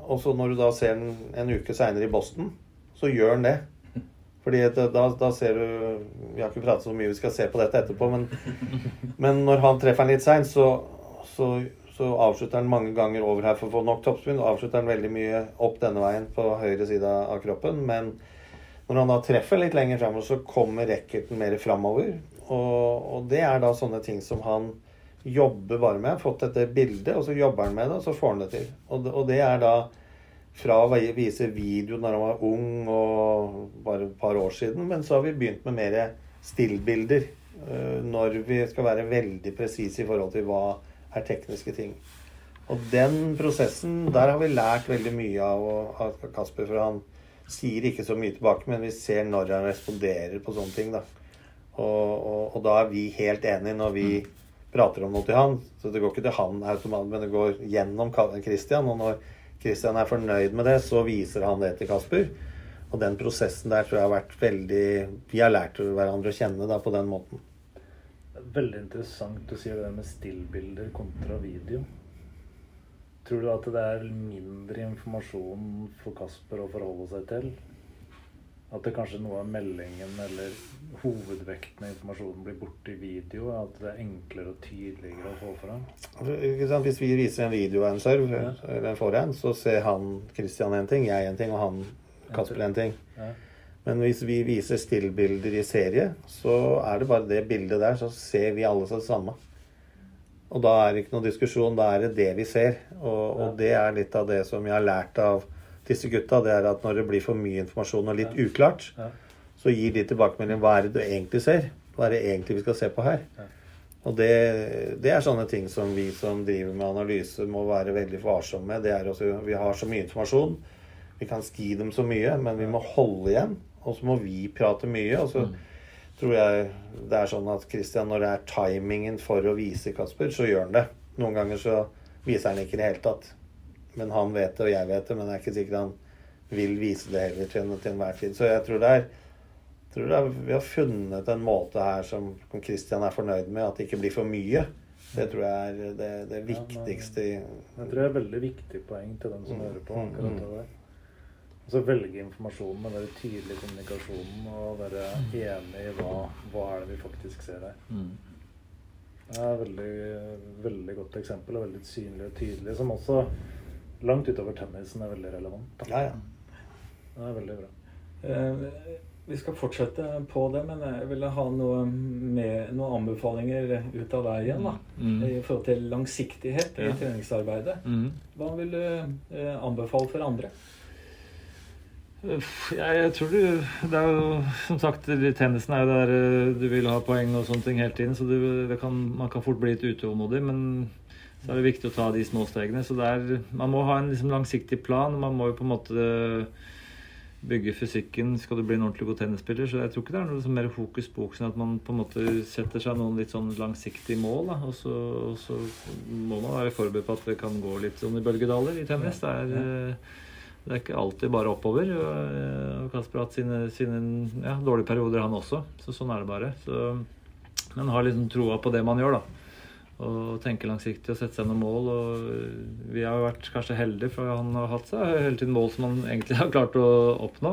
Og så når du da ser den en uke seinere i Boston, så gjør han det. Fordi da, da, ser du Vi har ikke pratet så mye, vi skal se på dette etterpå, men, men når han treffer den litt seint, så, så, så, avslutter han mange ganger over her for å få nok toppspinn. Avslutter han veldig mye opp denne veien på høyre side av kroppen. Men når han da treffer litt lenger framover, så kommer racketen mer framover. Og, og, det er da sånne ting som han jobber bare med. Fått dette bildet, og så jobber han med det, og så får han det til. Og, og det er da fra å vise video når han var ung og bare et par år siden, men så har vi begynt med mer stillbilder. Eh, når vi skal være veldig presise i forhold til hva er tekniske ting. Og den prosessen, der har vi lært veldig mye av, av Kasper. For han sier ikke så mye tilbake, men vi ser når han responderer på sånne ting. da. Og, og, og, da er vi helt enige når vi mm. prater om noe til han. Så det går ikke til han automatisk, men det går gjennom Christian. Og når Christian er fornøyd med det, så viser han det til Kasper. Og den prosessen der tror jeg har vært veldig Vi har lært hverandre å kjenne da, på den måten. Veldig interessant du sier det med stillbilder kontra video. Tror du at det er mindre informasjon for Kasper å forholde seg til? At det kanskje noe av meldingen eller hovedvekten av informasjonen blir borte i video? At det er enklere og tydeligere å få fram? Hvis vi viser en video av en serv, ja. eller en forhånd, så ser han Christian en ting, jeg en ting, og han Kasper en ting. Ja. Men hvis vi viser stillbilder i serie, så er det bare det bildet der, så ser vi alle det samme. Og da er det ikke noen diskusjon, da er det det vi ser. Og, og det er litt av det som jeg har lært av disse gutta, det er at når det blir for mye informasjon og litt uklart, så gir de tilbakemelding hva er det du egentlig ser? Hva er det egentlig vi skal se på her? Og det, det, er sånne ting som vi som driver med analyse, må være veldig varsomme med. Det er også, Vi har så mye informasjon. Vi kan ski dem så mye, men vi må holde igjen. Og så må vi prate mye. og så mm tror jeg det er sånn at Christian, når det er timingen for å vise Kasper, så gjør han det. Noen ganger så viser han ikke i det hele tatt. Men han vet det, og jeg vet det, men det er ikke sikkert han vil vise det heller til, til enhver tid. Så jeg tror det er tror det er, vi har funnet en måte her som Christian er fornøyd med, at det ikke blir for mye. Det tror jeg er det, det viktigste. Ja, men, jeg tror det er et veldig viktig poeng til den som mm, hører på. akkurat mm, det der. Altså velge informasjonen, med være tydelig i kommunikasjonen og være enig i hva, hva er det vi faktisk ser her. Mm. Det er et veldig, veldig godt eksempel, og veldig synlig og tydelig, som også langt utover tennisen er veldig relevant. Da. Ja, ja. Det er veldig bra. Eh, vi skal fortsette på det, men jeg ville ha noe med, noen anbefalinger ut av veien da, mm. i forhold til langsiktighet i ja. treningsarbeidet. Mm. Hva vil du eh, anbefale for andre? Jeg, tror du Det er jo som sagt Tennisen er jo der eh, du vil ha poeng og sånne ting hele tiden. Så du, kan, man kan fort bli litt utålmodig. Men så er det viktig å ta de små stegene. Så er, man må ha en liksom langsiktig plan. Man må jo på en måte bygge fysikken skal du bli en ordentlig god tennisspiller. Så jeg tror ikke det er noe mer fokus på oksen at man på en måte setter seg noen litt sånn langsiktige mål. Da. Og så, og så må man være forberedt på at det kan gå litt sånn i bølgedaler i tennis. Det er eh, det er ikke alltid bare oppover. Og Kasper har hatt sine, sine ja, dårlige perioder, han også. Så sånn er det bare. Så, men har liksom troa på det man gjør, da. Og tenke langsiktig og sette seg noen mål. Og vi har jo vært kanskje heldige, for han har hatt seg hele tiden mål som han egentlig (laughs) har klart å oppnå.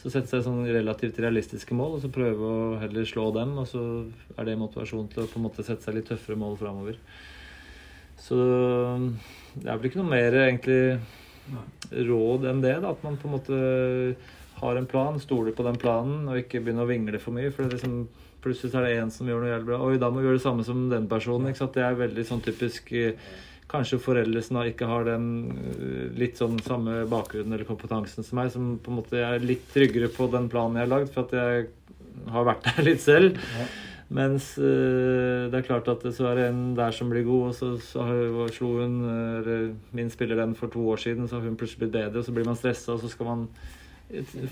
Så sette seg sånn relativt realistiske mål, og så prøve å heller slå dem. Og så er det motivasjon til å på en måte sette seg litt tøffere mål framover. Så det er vel ikke noe mer egentlig råd enn det. Da. At man på en måte har en plan, stoler på den planen og ikke begynner å vingle for mye. For liksom, plutselig er det én som gjør noe jævlig bra. Oi, da må vi gjøre det samme som den personen. Ikke sant? Det er veldig sånn typisk eh, Kanskje foreldre som ikke har den eh, litt sånn samme bakgrunnen eller kompetansen som meg, som på en måte er litt tryggere på den planen jeg har lagd, for at jeg har vært der (laughs) litt selv. Mens uh, det er klart at så er det en der som blir god, og så, så slo hun eller min spiller den for to år siden, så har hun plutselig blitt bedre, og så blir man stressa, og så skal man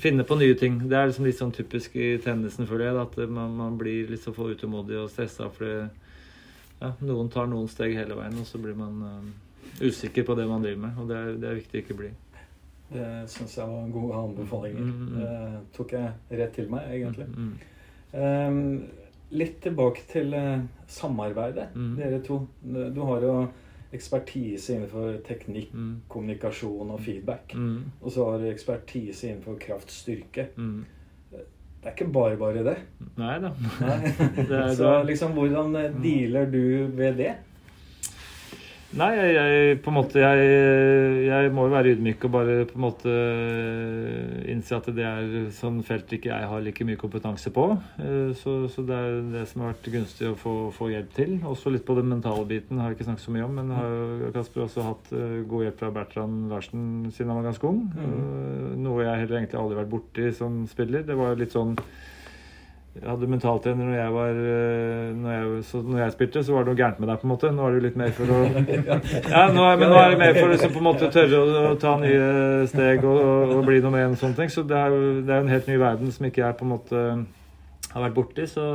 finne på nye ting. Det er liksom litt sånn typisk i tennisen, føler jeg, at man, man blir litt så for utålmodig og stressa fordi ja, noen tar noen steg hele veien, og så blir man uh, usikker på det man driver med. Og det er, det er viktig ikke bli. Det syns jeg var gode anbefalinger. Mm, mm, mm. Det tok jeg rett til meg, egentlig. Um, litt tilbake til eh, samarbeidet, mm. dere to. Du har jo ekspertise innenfor teknikk, mm. kommunikasjon og feedback. Mm. Og så har du ekspertise innenfor kraftstyrke. Mm. Det er ikke bare bare det. Nei da. (laughs) (laughs) så liksom, hvordan eh, dealer du ved det? Nei, jeg, jeg, på en måte jeg, jeg, må jo være ydmyk og bare på en måte eh, innse at det er sånn felt ikke jeg har like mye kompetanse på. Eh, så, så det er det som har vært gunstig å få, få, hjelp til. Også litt på den mentale biten har jeg ikke snakket så mye om, men har jo Kasper også hatt eh, god hjelp fra Bertrand Larsen siden han var ganske ung. Mm. Noe jeg heller egentlig aldri har vært borti som spiller. Det var litt sånn jeg hadde mentaltrener når jeg var eh, når jeg, så når jeg spilte, så var det noe gærent med deg, på en måte. Nå er det litt mer for å (laughs) Ja, nå er, men nå er det mer for å liksom, på en måte tørre å, å ta nye steg og, og, og bli noe med en sånne ting. Så det er jo det er en helt ny verden som ikke jeg på en måte har vært borti. Så,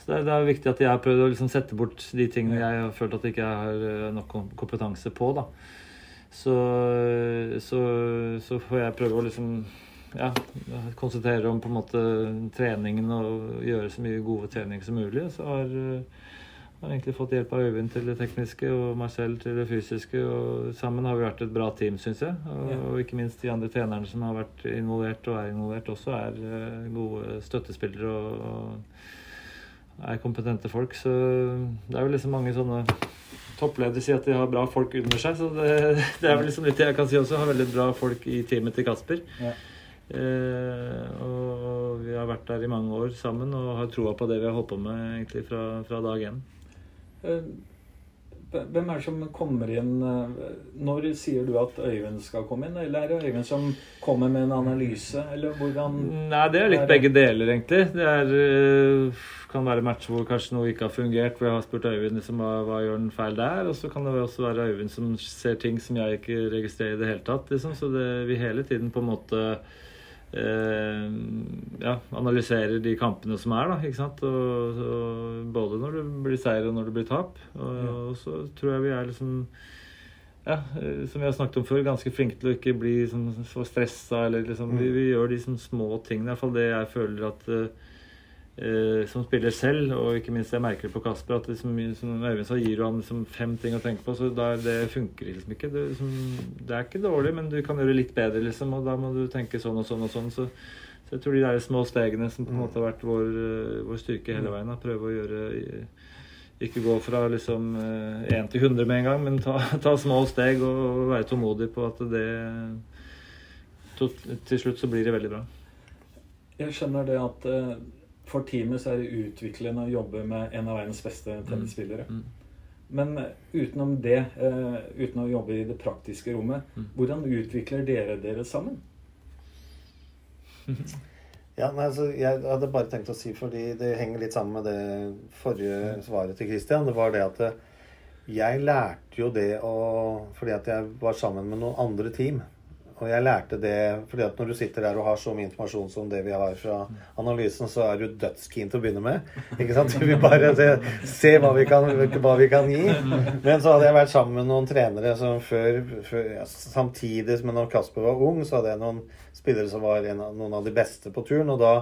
så det, er, det, er, viktig at jeg har prøvd å liksom sette bort de tingene jeg har følt at jeg ikke har eh, nok kompetanse på. da. Så, så, så får jeg prøve å liksom ja, konsentrere om på en måte treningen og gjøre så mye gode treninger som mulig. Så har, uh, har egentlig fått hjelp av Øyvind til det tekniske og Marcel til det fysiske. Og sammen har vi vært et bra team, syns jeg. Og, og, ikke minst de andre trenerne som har vært involvert og er involvert også, er uh, gode støttespillere og, og er kompetente folk. Så det er jo liksom mange sånne toppledere sier at de har bra folk under seg. Så det, (laughs) det er vel liksom litt det jeg kan si også. Har veldig bra folk i teamet til Kasper. Ja. Eh, og vi har vært der i mange år sammen og har troa på det vi har holdt på med egentlig fra, fra dag én. Eh, hvem er det som kommer inn eh, Når sier du at Øyvind skal komme inn? Eller er det Øyvind som kommer med en analyse? Eller hvordan Nei, det er litt begge deler, egentlig. Det er, kan være matcher hvor kanskje noe ikke har fungert, hvor jeg har spurt Øyvind liksom, hva, hva gjør den feil der. Og så kan det også være Øyvind som ser ting som jeg ikke registrerer i det hele tatt. Liksom. Så det, vi hele tiden på en måte ja, analyserer de kampene som er. da, ikke sant? Og, og både når det blir seier og når det blir tap. Og, ja. og, så tror jeg vi er liksom ja, eh, som vi har snakket om før, ganske flinke til å ikke bli sånn, så stressa. Eller liksom, mm. vi, vi, gjør de sånn små tingene. I hvert fall det jeg føler at uh, eh, som spiller selv, og ikke minst jeg merker det på Kasper, at det, som Øyvind sa, gir han liksom fem ting å tenke på, så da, det funker liksom ikke. Det, liksom, det, er ikke dårlig, men du kan gjøre litt bedre, liksom, og da må du tenke sånn og sånn og sånn. Så, så jeg tror de der små stegene som på en måte har vært vår, eh, vår styrke hele veien, da, prøve å gjøre ikke gå fra liksom 1 eh, til 100 med en gang, men ta, (laughs) ta små steg og være tålmodig på at det Til slutt så blir det veldig bra. Jeg skjønner det at for teamet så er det utviklende å jobbe med en av verdens beste mm. tennisspillere. Mm. Men eh, utenom det, uh, uten å jobbe i det praktiske rommet, mm. hvordan utvikler dere dere sammen? (laughs) ja, nei, altså, Jeg hadde bare tenkt å si, fordi det henger litt sammen med det forrige mm. svaret til Christian. Det var det at eh, jeg lærte jo det å Fordi at jeg var sammen med noen andre team. Og jeg lærte det fordi at når du sitter der og har så mye informasjon som det vi har fra analysen, så er du dødskeen til å begynne med. Ikke sant? Du vil bare se, se hva, vi kan, hva, vi kan, gi. Men så hadde jeg vært sammen med noen trenere som før, før ja, Samtidig med når Kasper var ung, så hadde jeg noen spillere som var av, noen av de beste på turen. Og da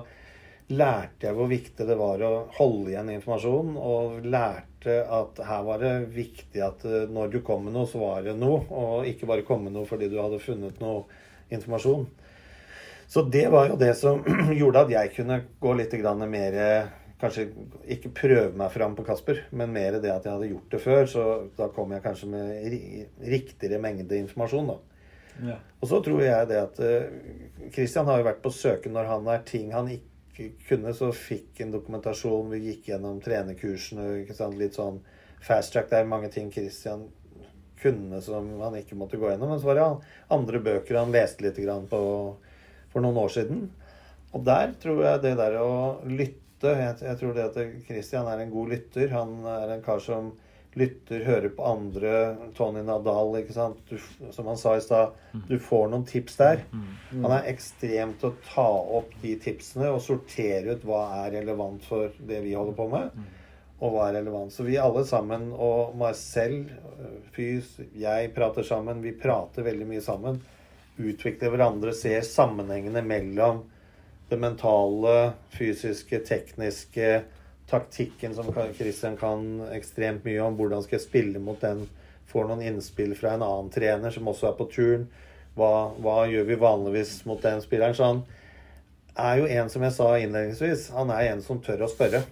lærte jeg hvor viktig det var å holde igjen informasjon, og lærte at her var det viktig at eh, når du kom med noe, så var det noe, og ikke bare komme med noe fordi du hadde funnet noe informasjon. Så det var jo det som (clears throat) gjorde at jeg kunne gå litt mer Kanskje ikke prøve meg fram på Kasper, men mer det at jeg hadde gjort det før. Så da kom jeg kanskje med riktigere mengde informasjon, da. Ja. Og så tror jeg det at Kristian eh, har jo vært på søken når han er ting han ikke kunne, så fikk en dokumentasjon. Vi gikk gjennom trenerkursene. Litt sånn fast track. Det er mange ting Christian kunne som han ikke måtte gå gjennom. Men så var det andre bøker han leste litt på for noen år siden. Og der tror jeg det der å lytte Jeg, jeg tror det at Christian er en god lytter. Han er en kar som lytter, hører på andre. Tony Nadal, ikke sant. Du, som han sa i stad, mm. du får noen tips der. Mm. Mm. Han er ekstremt til å ta opp de tipsene og sortere ut hva er relevant for det vi holder på med, og hva er relevant. Så vi alle sammen, og Marcel, Fys, jeg prater sammen. Vi prater veldig mye sammen. Utvikler hverandre, ser sammenhengene mellom det mentale, fysiske, tekniske taktikken som Christian kan ekstremt mye om. Hvordan skal jeg spille mot den? Får noen innspill fra en annen trener som også er på turn. Hva, hva gjør vi vanligvis mot den spilleren? Så han er jo en, som jeg sa innledningsvis, han er en som tør å spørre.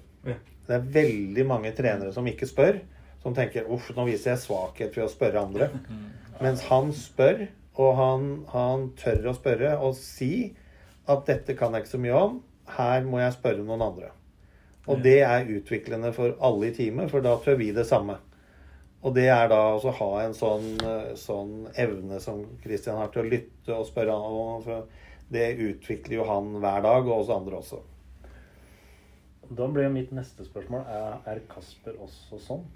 Det er veldig mange trenere som ikke spør. Som tenker uff, nå viser jeg svakhet ved å spørre andre. Mens han spør, og han, han tør å spørre og si at dette kan jeg ikke så mye om. Her må jeg spørre noen andre. Og det er utviklende for alle i teamet, for da prøver vi det samme. Og det er da å ha en sånn, sånn, evne som Christian har til å lytte og spørre om. Det utvikler jo han hver dag, og oss andre også. Da blir mitt neste spørsmål er, er Kasper også sånn?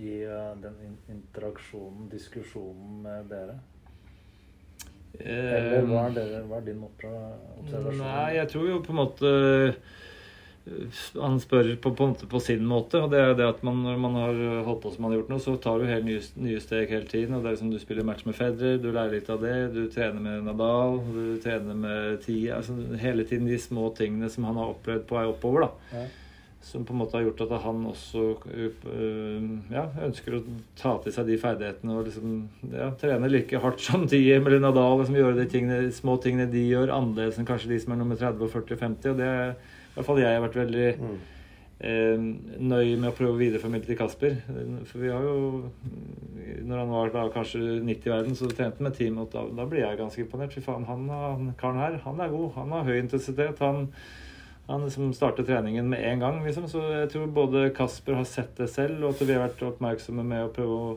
I uh, den interaksjonen, diskusjonen med dere? Eller hva er, dere, hva er din observasjon? Nei, jeg tror jo på en måte han spør på, på, på, sin måte. og det er det at man, Når man har holdt på som man har gjort noe, så tar du helt nye, nye, steg hele tiden. og det er liksom Du spiller match med Federer, du lærer litt av det. Du trener med Nadal, du trener med Tia. altså Hele tiden de små tingene som han har opplevd på vei oppover. da ja. Som på en måte har gjort at han også øh, ja, ønsker å ta til seg de ferdighetene og liksom ja, trene like hardt som Tia eller Nadal. Liksom gjøre de tingene, små tingene de gjør, annerledes enn kanskje de som er nummer 30 og 40 og 50. og det er hvert fall jeg har vært veldig mm. eh, nøy med å prøve å videreformidle til Kasper. For vi har jo Når han var da kanskje 90 i verden, så trente han med team, og da, da blir jeg ganske imponert. Fy faen, han, han karen her, han er god. Han har høy intensitet. Han, han liksom starter treningen med en gang, liksom. Så jeg tror både Kasper har sett det selv, og at vi har vært oppmerksomme med å prøve å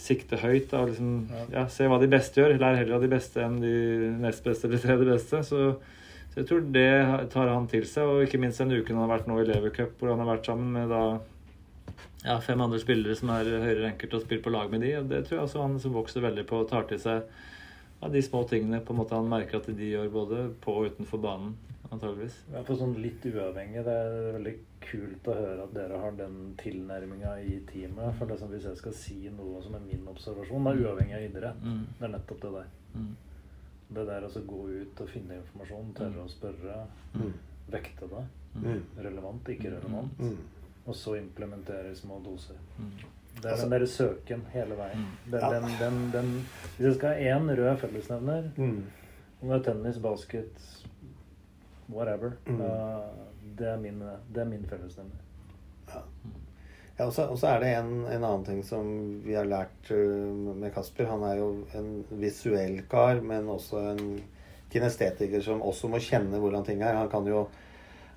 sikte høyt. Da, liksom, ja, se hva de beste gjør. Lær heller av de beste enn de nest beste eller tredje beste. Så så jeg tror det tar han til seg, og ikke minst den uken han har vært nå i Levercup, hvor han har vært sammen med da ja, fem andre spillere som er høyere ranket og spiller på lag med de. og Det tror jeg også han som vokser veldig på, tar til seg ja, de små tingene på en måte han merker at de gjør både på og utenfor banen. antageligvis. Ja, for sånn litt uavhengig, det er veldig kult å høre at dere har den tilnærminga i teamet. For det som hvis jeg skal si noe som er min observasjon, det er uavhengig av idrett. Mm. Det er nettopp det der. Mm. Det der å gå ut og finne informasjon, tørre å spørre, mm. vekte det. Mm. Relevant, ikke relevant. Mm. Og så implementere i små doser. Mm. Det er altså, den derre søken hele veien. Mm. Den, den, den, den, hvis jeg skal ha én rød fellesnevner, mm. om det er tennis, basket, whatever, uh, det, er min, det er min fellesnevner. Ja. Ja, og så er det en, en, annen ting som vi har lært uh, med Kasper. Han er jo en visuell kar, men også en kinestetiker som også må kjenne hvordan ting er. Han kan jo,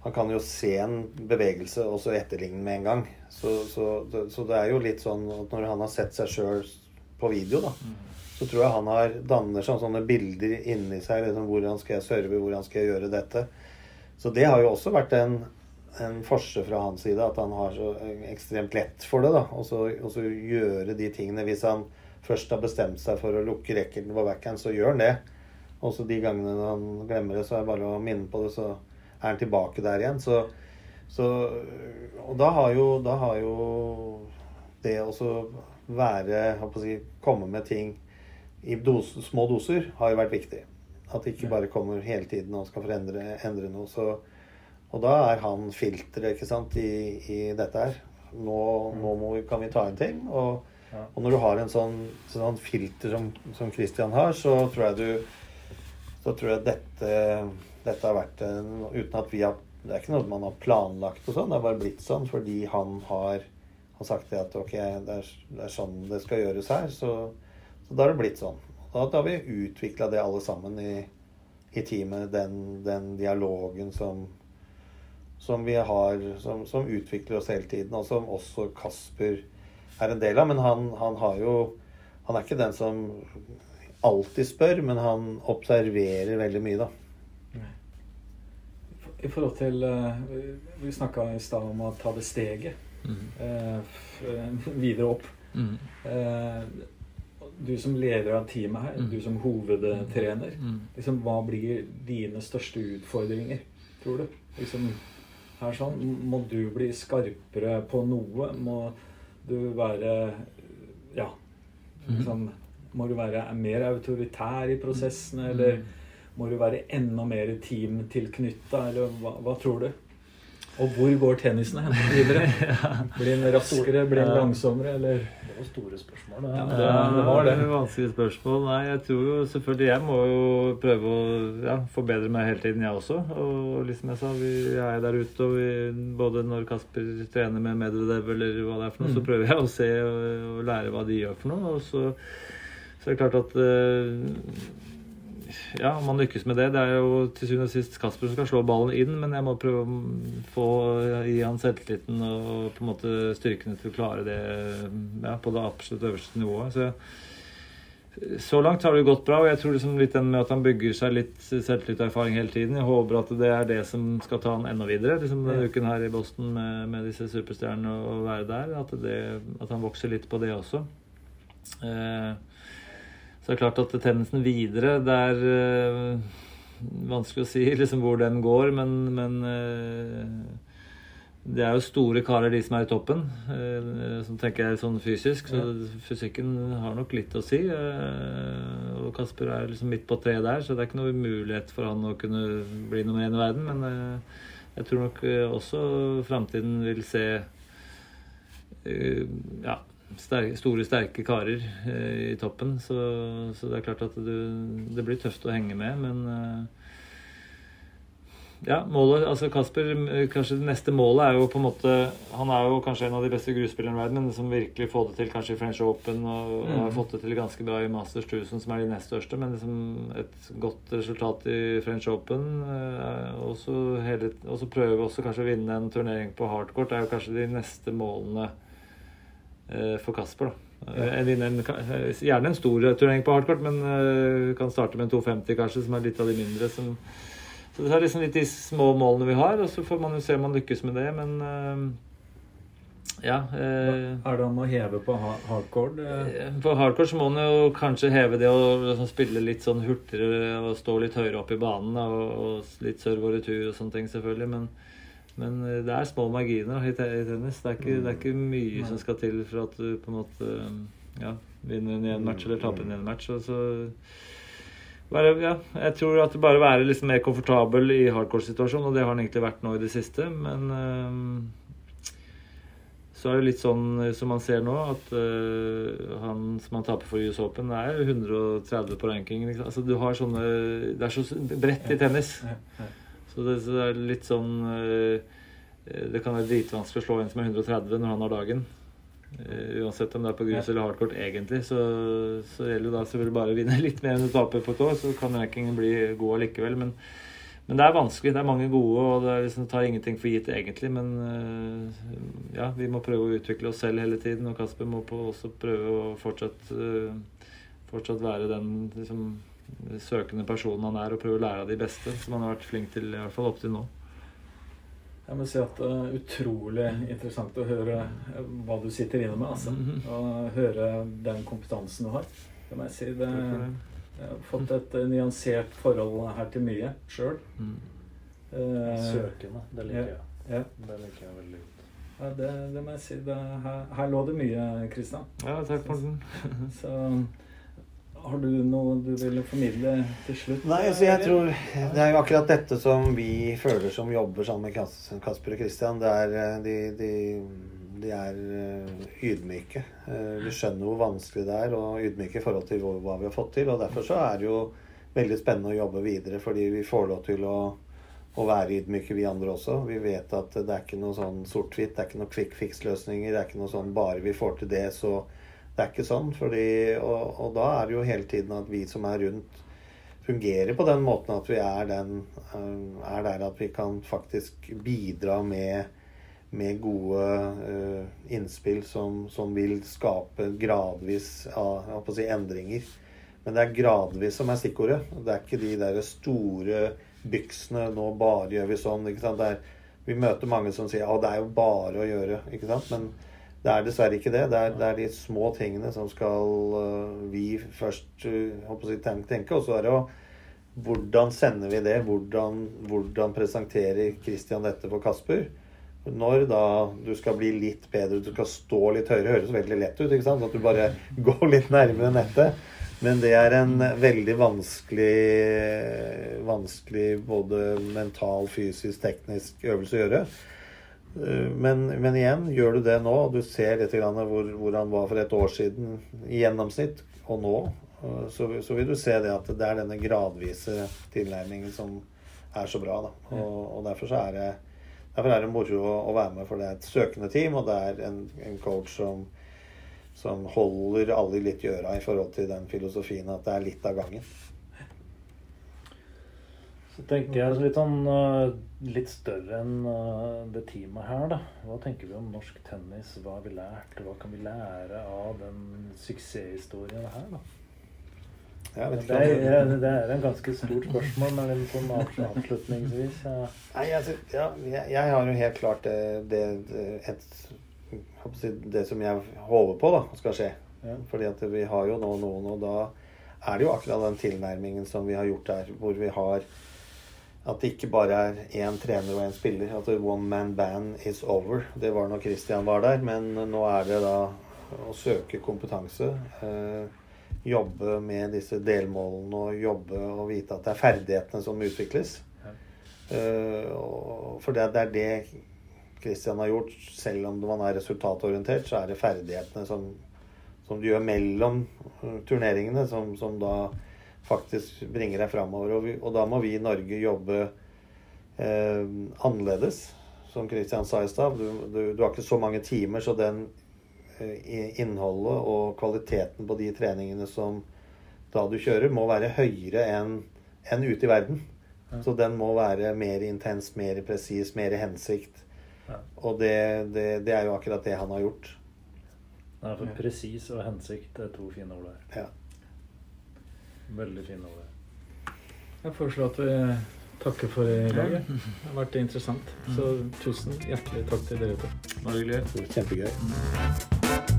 han kan jo se en bevegelse og så etterligne med en gang. Så, så, så, det er jo litt sånn at når han har sett seg sjøl på video, da, så tror jeg han har danner seg sånne bilder inni seg. Liksom, hvordan skal jeg serve? Hvordan skal jeg gjøre dette? Så det har jo også vært en en forse fra hans side at han har så ekstremt lett for det. da, Og så gjøre de tingene. Hvis han først har bestemt seg for å lukke racketen på backhand, så gjør han det. Og så de gangene han glemmer det, så er det bare å minne på det, så er han tilbake der igjen. Så, så Og da har jo, da har jo det å være si, Komme med ting i dose, små doser har jo vært viktig. At det ikke bare kommer hele tiden og skal forendre endre noe. så og da er han filteret i, i dette her. Nå, nå vi, kan vi ta inn ting. Og, og, når du har en sånn, sånn filter som, som Christian har, så tror jeg du Så tror jeg dette, dette har vært en Uten at vi har Det er ikke noe man har planlagt og sånn, det er bare blitt sånn fordi han har, har sagt det at ok, det er, det er, sånn det skal gjøres her. Så, så da har det blitt sånn. Da, da har vi utvikla det alle sammen i, i teamet, den, den dialogen som som vi har, som, som, utvikler oss hele tiden, og som også Kasper er en del av. Men han, han, har jo Han er ikke den som alltid spør, men han observerer veldig mye, da. I forhold til eh, Vi snakka i stad om å ta det steget mm. eh, (laughs) videre opp. Mm. Eh, du som leder av teamet her, mm. du som hovedtrener, mm. liksom, hva blir dine største utfordringer, tror du? Liksom, her sånn, Må du bli skarpere på noe? Må du være Ja. Mhm. Liksom, må du være mer autoritær i prosessene, mhm. eller må du være enda mer teamtilknytta, eller hva, hva, tror du? Og hvor går tennisen hen videre? (laughs) Blir den raskere, blir den langsommere, eller Det var store spørsmål. Ja, det, det var det. Vanskelige spørsmål. Nei, jeg tror jo selvfølgelig Jeg må jo prøve å ja, forbedre meg hele tiden, jeg også. Og liksom jeg sa, vi er der ute, og vi, både når Kasper trener med Medvedev eller hva det er for noe, mm. så prøver jeg å se og, og, lære hva de gjør for noe. Og så, så er det klart at uh, ja, om han lykkes med det. Det er jo til syvende og sist Kasper som skal slå ballen inn, men jeg må prøve å få gi han selvtilliten og på en måte styrkene til å klare det ja, på det absolutt øverste nivået. Så, så langt har det gått bra, og jeg tror liksom litt den med at han bygger seg litt selvtillit og erfaring hele tiden. Jeg håper at det er det som skal ta han enda videre. liksom Denne uken her i Boston med, med disse superstjernene og være der. At, det, at han vokser litt på det også. Eh, så det er klart at tendensen videre Det er øh, vanskelig å si (laughs) liksom hvor den går, men, men øh, det er jo store karer, de som er i toppen. Uh, som tenker jeg sånn fysisk. Så fysikken har nok litt å si. Og Kasper er liksom midt på treet der, så det er ikke noe mulighet for han å kunne bli nummer én i verden. Men jeg tror nok også framtiden vil se ja, sterke, store, sterke karer eh, i toppen. Så, så, det er klart at du, det blir tøft å henge med, men eh, ja, målet, altså Kasper, kanskje det neste målet er jo på en måte Han er jo kanskje en av de beste grusspillerne i verden, men som virkelig får det til kanskje i French Open og, mm. og har fått det til ganske bra i Masters 1000, som er de nest største. Men liksom et godt resultat i French Open. Eh, og så prøve også kanskje å vinne en turnering på hardcourt er jo kanskje de neste målene for Kasper. da. En, en, gjerne en stor turnering på hardcourt, men uh, kan starte med en 250 kanskje, som er litt av de mindre. Som, så det er liksom litt de små målene vi har, og så får man jo se om man lykkes med det. Men uh, ja. Uh, er det an å heve på hardcourt? På hardcourt så må man jo kanskje heve det og liksom, spille litt sånn hurtigere og stå litt høyere opp i banen. Og, og litt serve og retur og sånne ting, selvfølgelig. men men eh, det er små marginer i tennis. Det er ikke, det er ikke mye som skal til for at du på en måte ja, vinner en match eller taper en match. Og så bare, ja, jeg tror at det bare være liksom mer komfortabel i hardcore-situasjonen, og det har han egentlig vært nå i det siste. Men um, så er det litt sånn som man ser nå, at uh, han som han taper for US Open, er 130 på rankingen. Altså, du har sånne Det er så bredt i tennis. Ja, ja. Så det, så det er litt sånn eh, Det kan være dritvanskelig å slå en som er 130 når han har dagen. Uh, uansett om det er på grus eller hardcourt, egentlig, så, så gjelder det da selvfølgelig bare å vinne (laughs) litt mer enn du taper på et år. Så kan rankingen bli god allikevel. Men, men det er vanskelig. Det er mange gode, og det liksom, tar ingenting for gitt, egentlig. Men ja, vi må prøve å utvikle oss selv hele tiden, og Kasper må også prøve å fortsatt, fortsatt være den liksom, søkende personen han er, og prøve å lære av de beste, som han har vært flink til i hvert fall opp til nå. Jeg må si at det er utrolig interessant å høre hva du sitter inne med. altså. Mm -hmm. Og høre den kompetansen du har. Det må jeg si. Det, jeg har fått et nyansert forhold her til mye sjøl. Mm. Uh, Søkende. Det liker jeg. Ja. Det liker jeg veldig godt. Ja, det, det må jeg si. Det, her, her, lå det mye, Kristian. Ja, takk, Morten. så har du noe du vil formidle til slutt? Nei, altså jeg tror Det er jo akkurat dette som vi føler som jobber sammen med Kasper og Christian. Det er, eh, de, de, de er eh, ydmyke. Eh, vi skjønner hvor vanskelig det er, og ydmyke i forhold til hva vi har fått til. Og derfor så er det jo veldig spennende å jobbe videre, fordi vi får lov til å, å være ydmyke, vi andre også. Vi vet at det er ikke noe sånn sort-hvitt, det er ikke noe quick fix-løsninger. Det er ikke noe sånn bare vi får til det, så det er ikke sånn. Fordi, og, og, da er det jo hele tiden at vi som er rundt, fungerer på den måten at vi er, den, eh, er der at vi kan faktisk bidra med, med gode uh, innspill som, som, vil skape gradvis si, endringer. Men det er gradvis som er stikkordet. Det er ikke de der store byksene 'Nå bare gjør vi sånn'. ikke? Er, vi møter mange som sier at det er jo bare å gjøre'. ikke sant? Men det er dessverre ikke det. Det er, det er de små tingene som skal uh, vi først uh, si, tenke. Og så er det jo hvordan sender vi det? Hvordan, hvordan presenterer Christian dette for Kasper? Når da du skal bli litt bedre, du skal stå litt høyere, høres veldig lett ut. ikke sant? At du bare (laughs) går litt nærmere nettet. Men det er en veldig vanskelig, vanskelig både mental, fysisk, teknisk øvelse å gjøre. Eh, men, men, igjen, gjør du det nå, og du ser litt hvor, hvor, han var for et år siden i gjennomsnitt, og nå, eh, så, så, vil du se det at det er denne gradvise tilnærmingen som er så bra. Da. Og, og derfor, er det, derfor er det moro å, å, være med, for det er et søkende team, og det er en, en coach som, som holder alle litt i øra i forhold til den filosofien at det er litt av gangen. Så tenker jeg litt sånn uh, litt større enn uh, det teamet her, da. Hva tenker vi om norsk tennis? Hva har vi lært? Hva kan vi lære av den suksesshistorien her, da? Det er, det er en ganske stort spørsmål, men en sånn (laughs) avslutningsvis. Ja. Nei, altså, ja, jeg, jeg, har jo helt klart det, det, et, det som jeg håper på da, skal skje. Ja. Fordi at vi har jo nå noen, og da er det jo akkurat den tilnærmingen som vi har gjort her, hvor vi har at det ikke bare er én trener og én spiller. At one man band is over. Det var når Christian var der, men nå er det da å søke kompetanse. Eh, jobbe med disse delmålene og jobbe og vite at det er ferdighetene som utvikles. Uh, for det, det, er det Christian har gjort. Selv om man er resultatorientert, så er det ferdighetene som, som du gjør mellom turneringene, som, som da faktisk bringer deg framover. Og, og, da må vi i Norge jobbe eh, annerledes. Som Christian sa i stad, du, du, du har ikke så mange timer, så den innholdet og kvaliteten på de treningene som da du kjører, må være høyere enn en ute i verden. Ja. Så den må være mer intens, mer presis, mer hensikt. Ja. Og det, det, det, er jo akkurat det han har gjort. Nei, for presis og hensikt er to fine ord der. Ja. Veldig fin over. Jeg foreslår at vi takker for i dag. Det har vært interessant. Så tusen hjertelig takk til dere to. Det var hyggelig. Kjempegøy.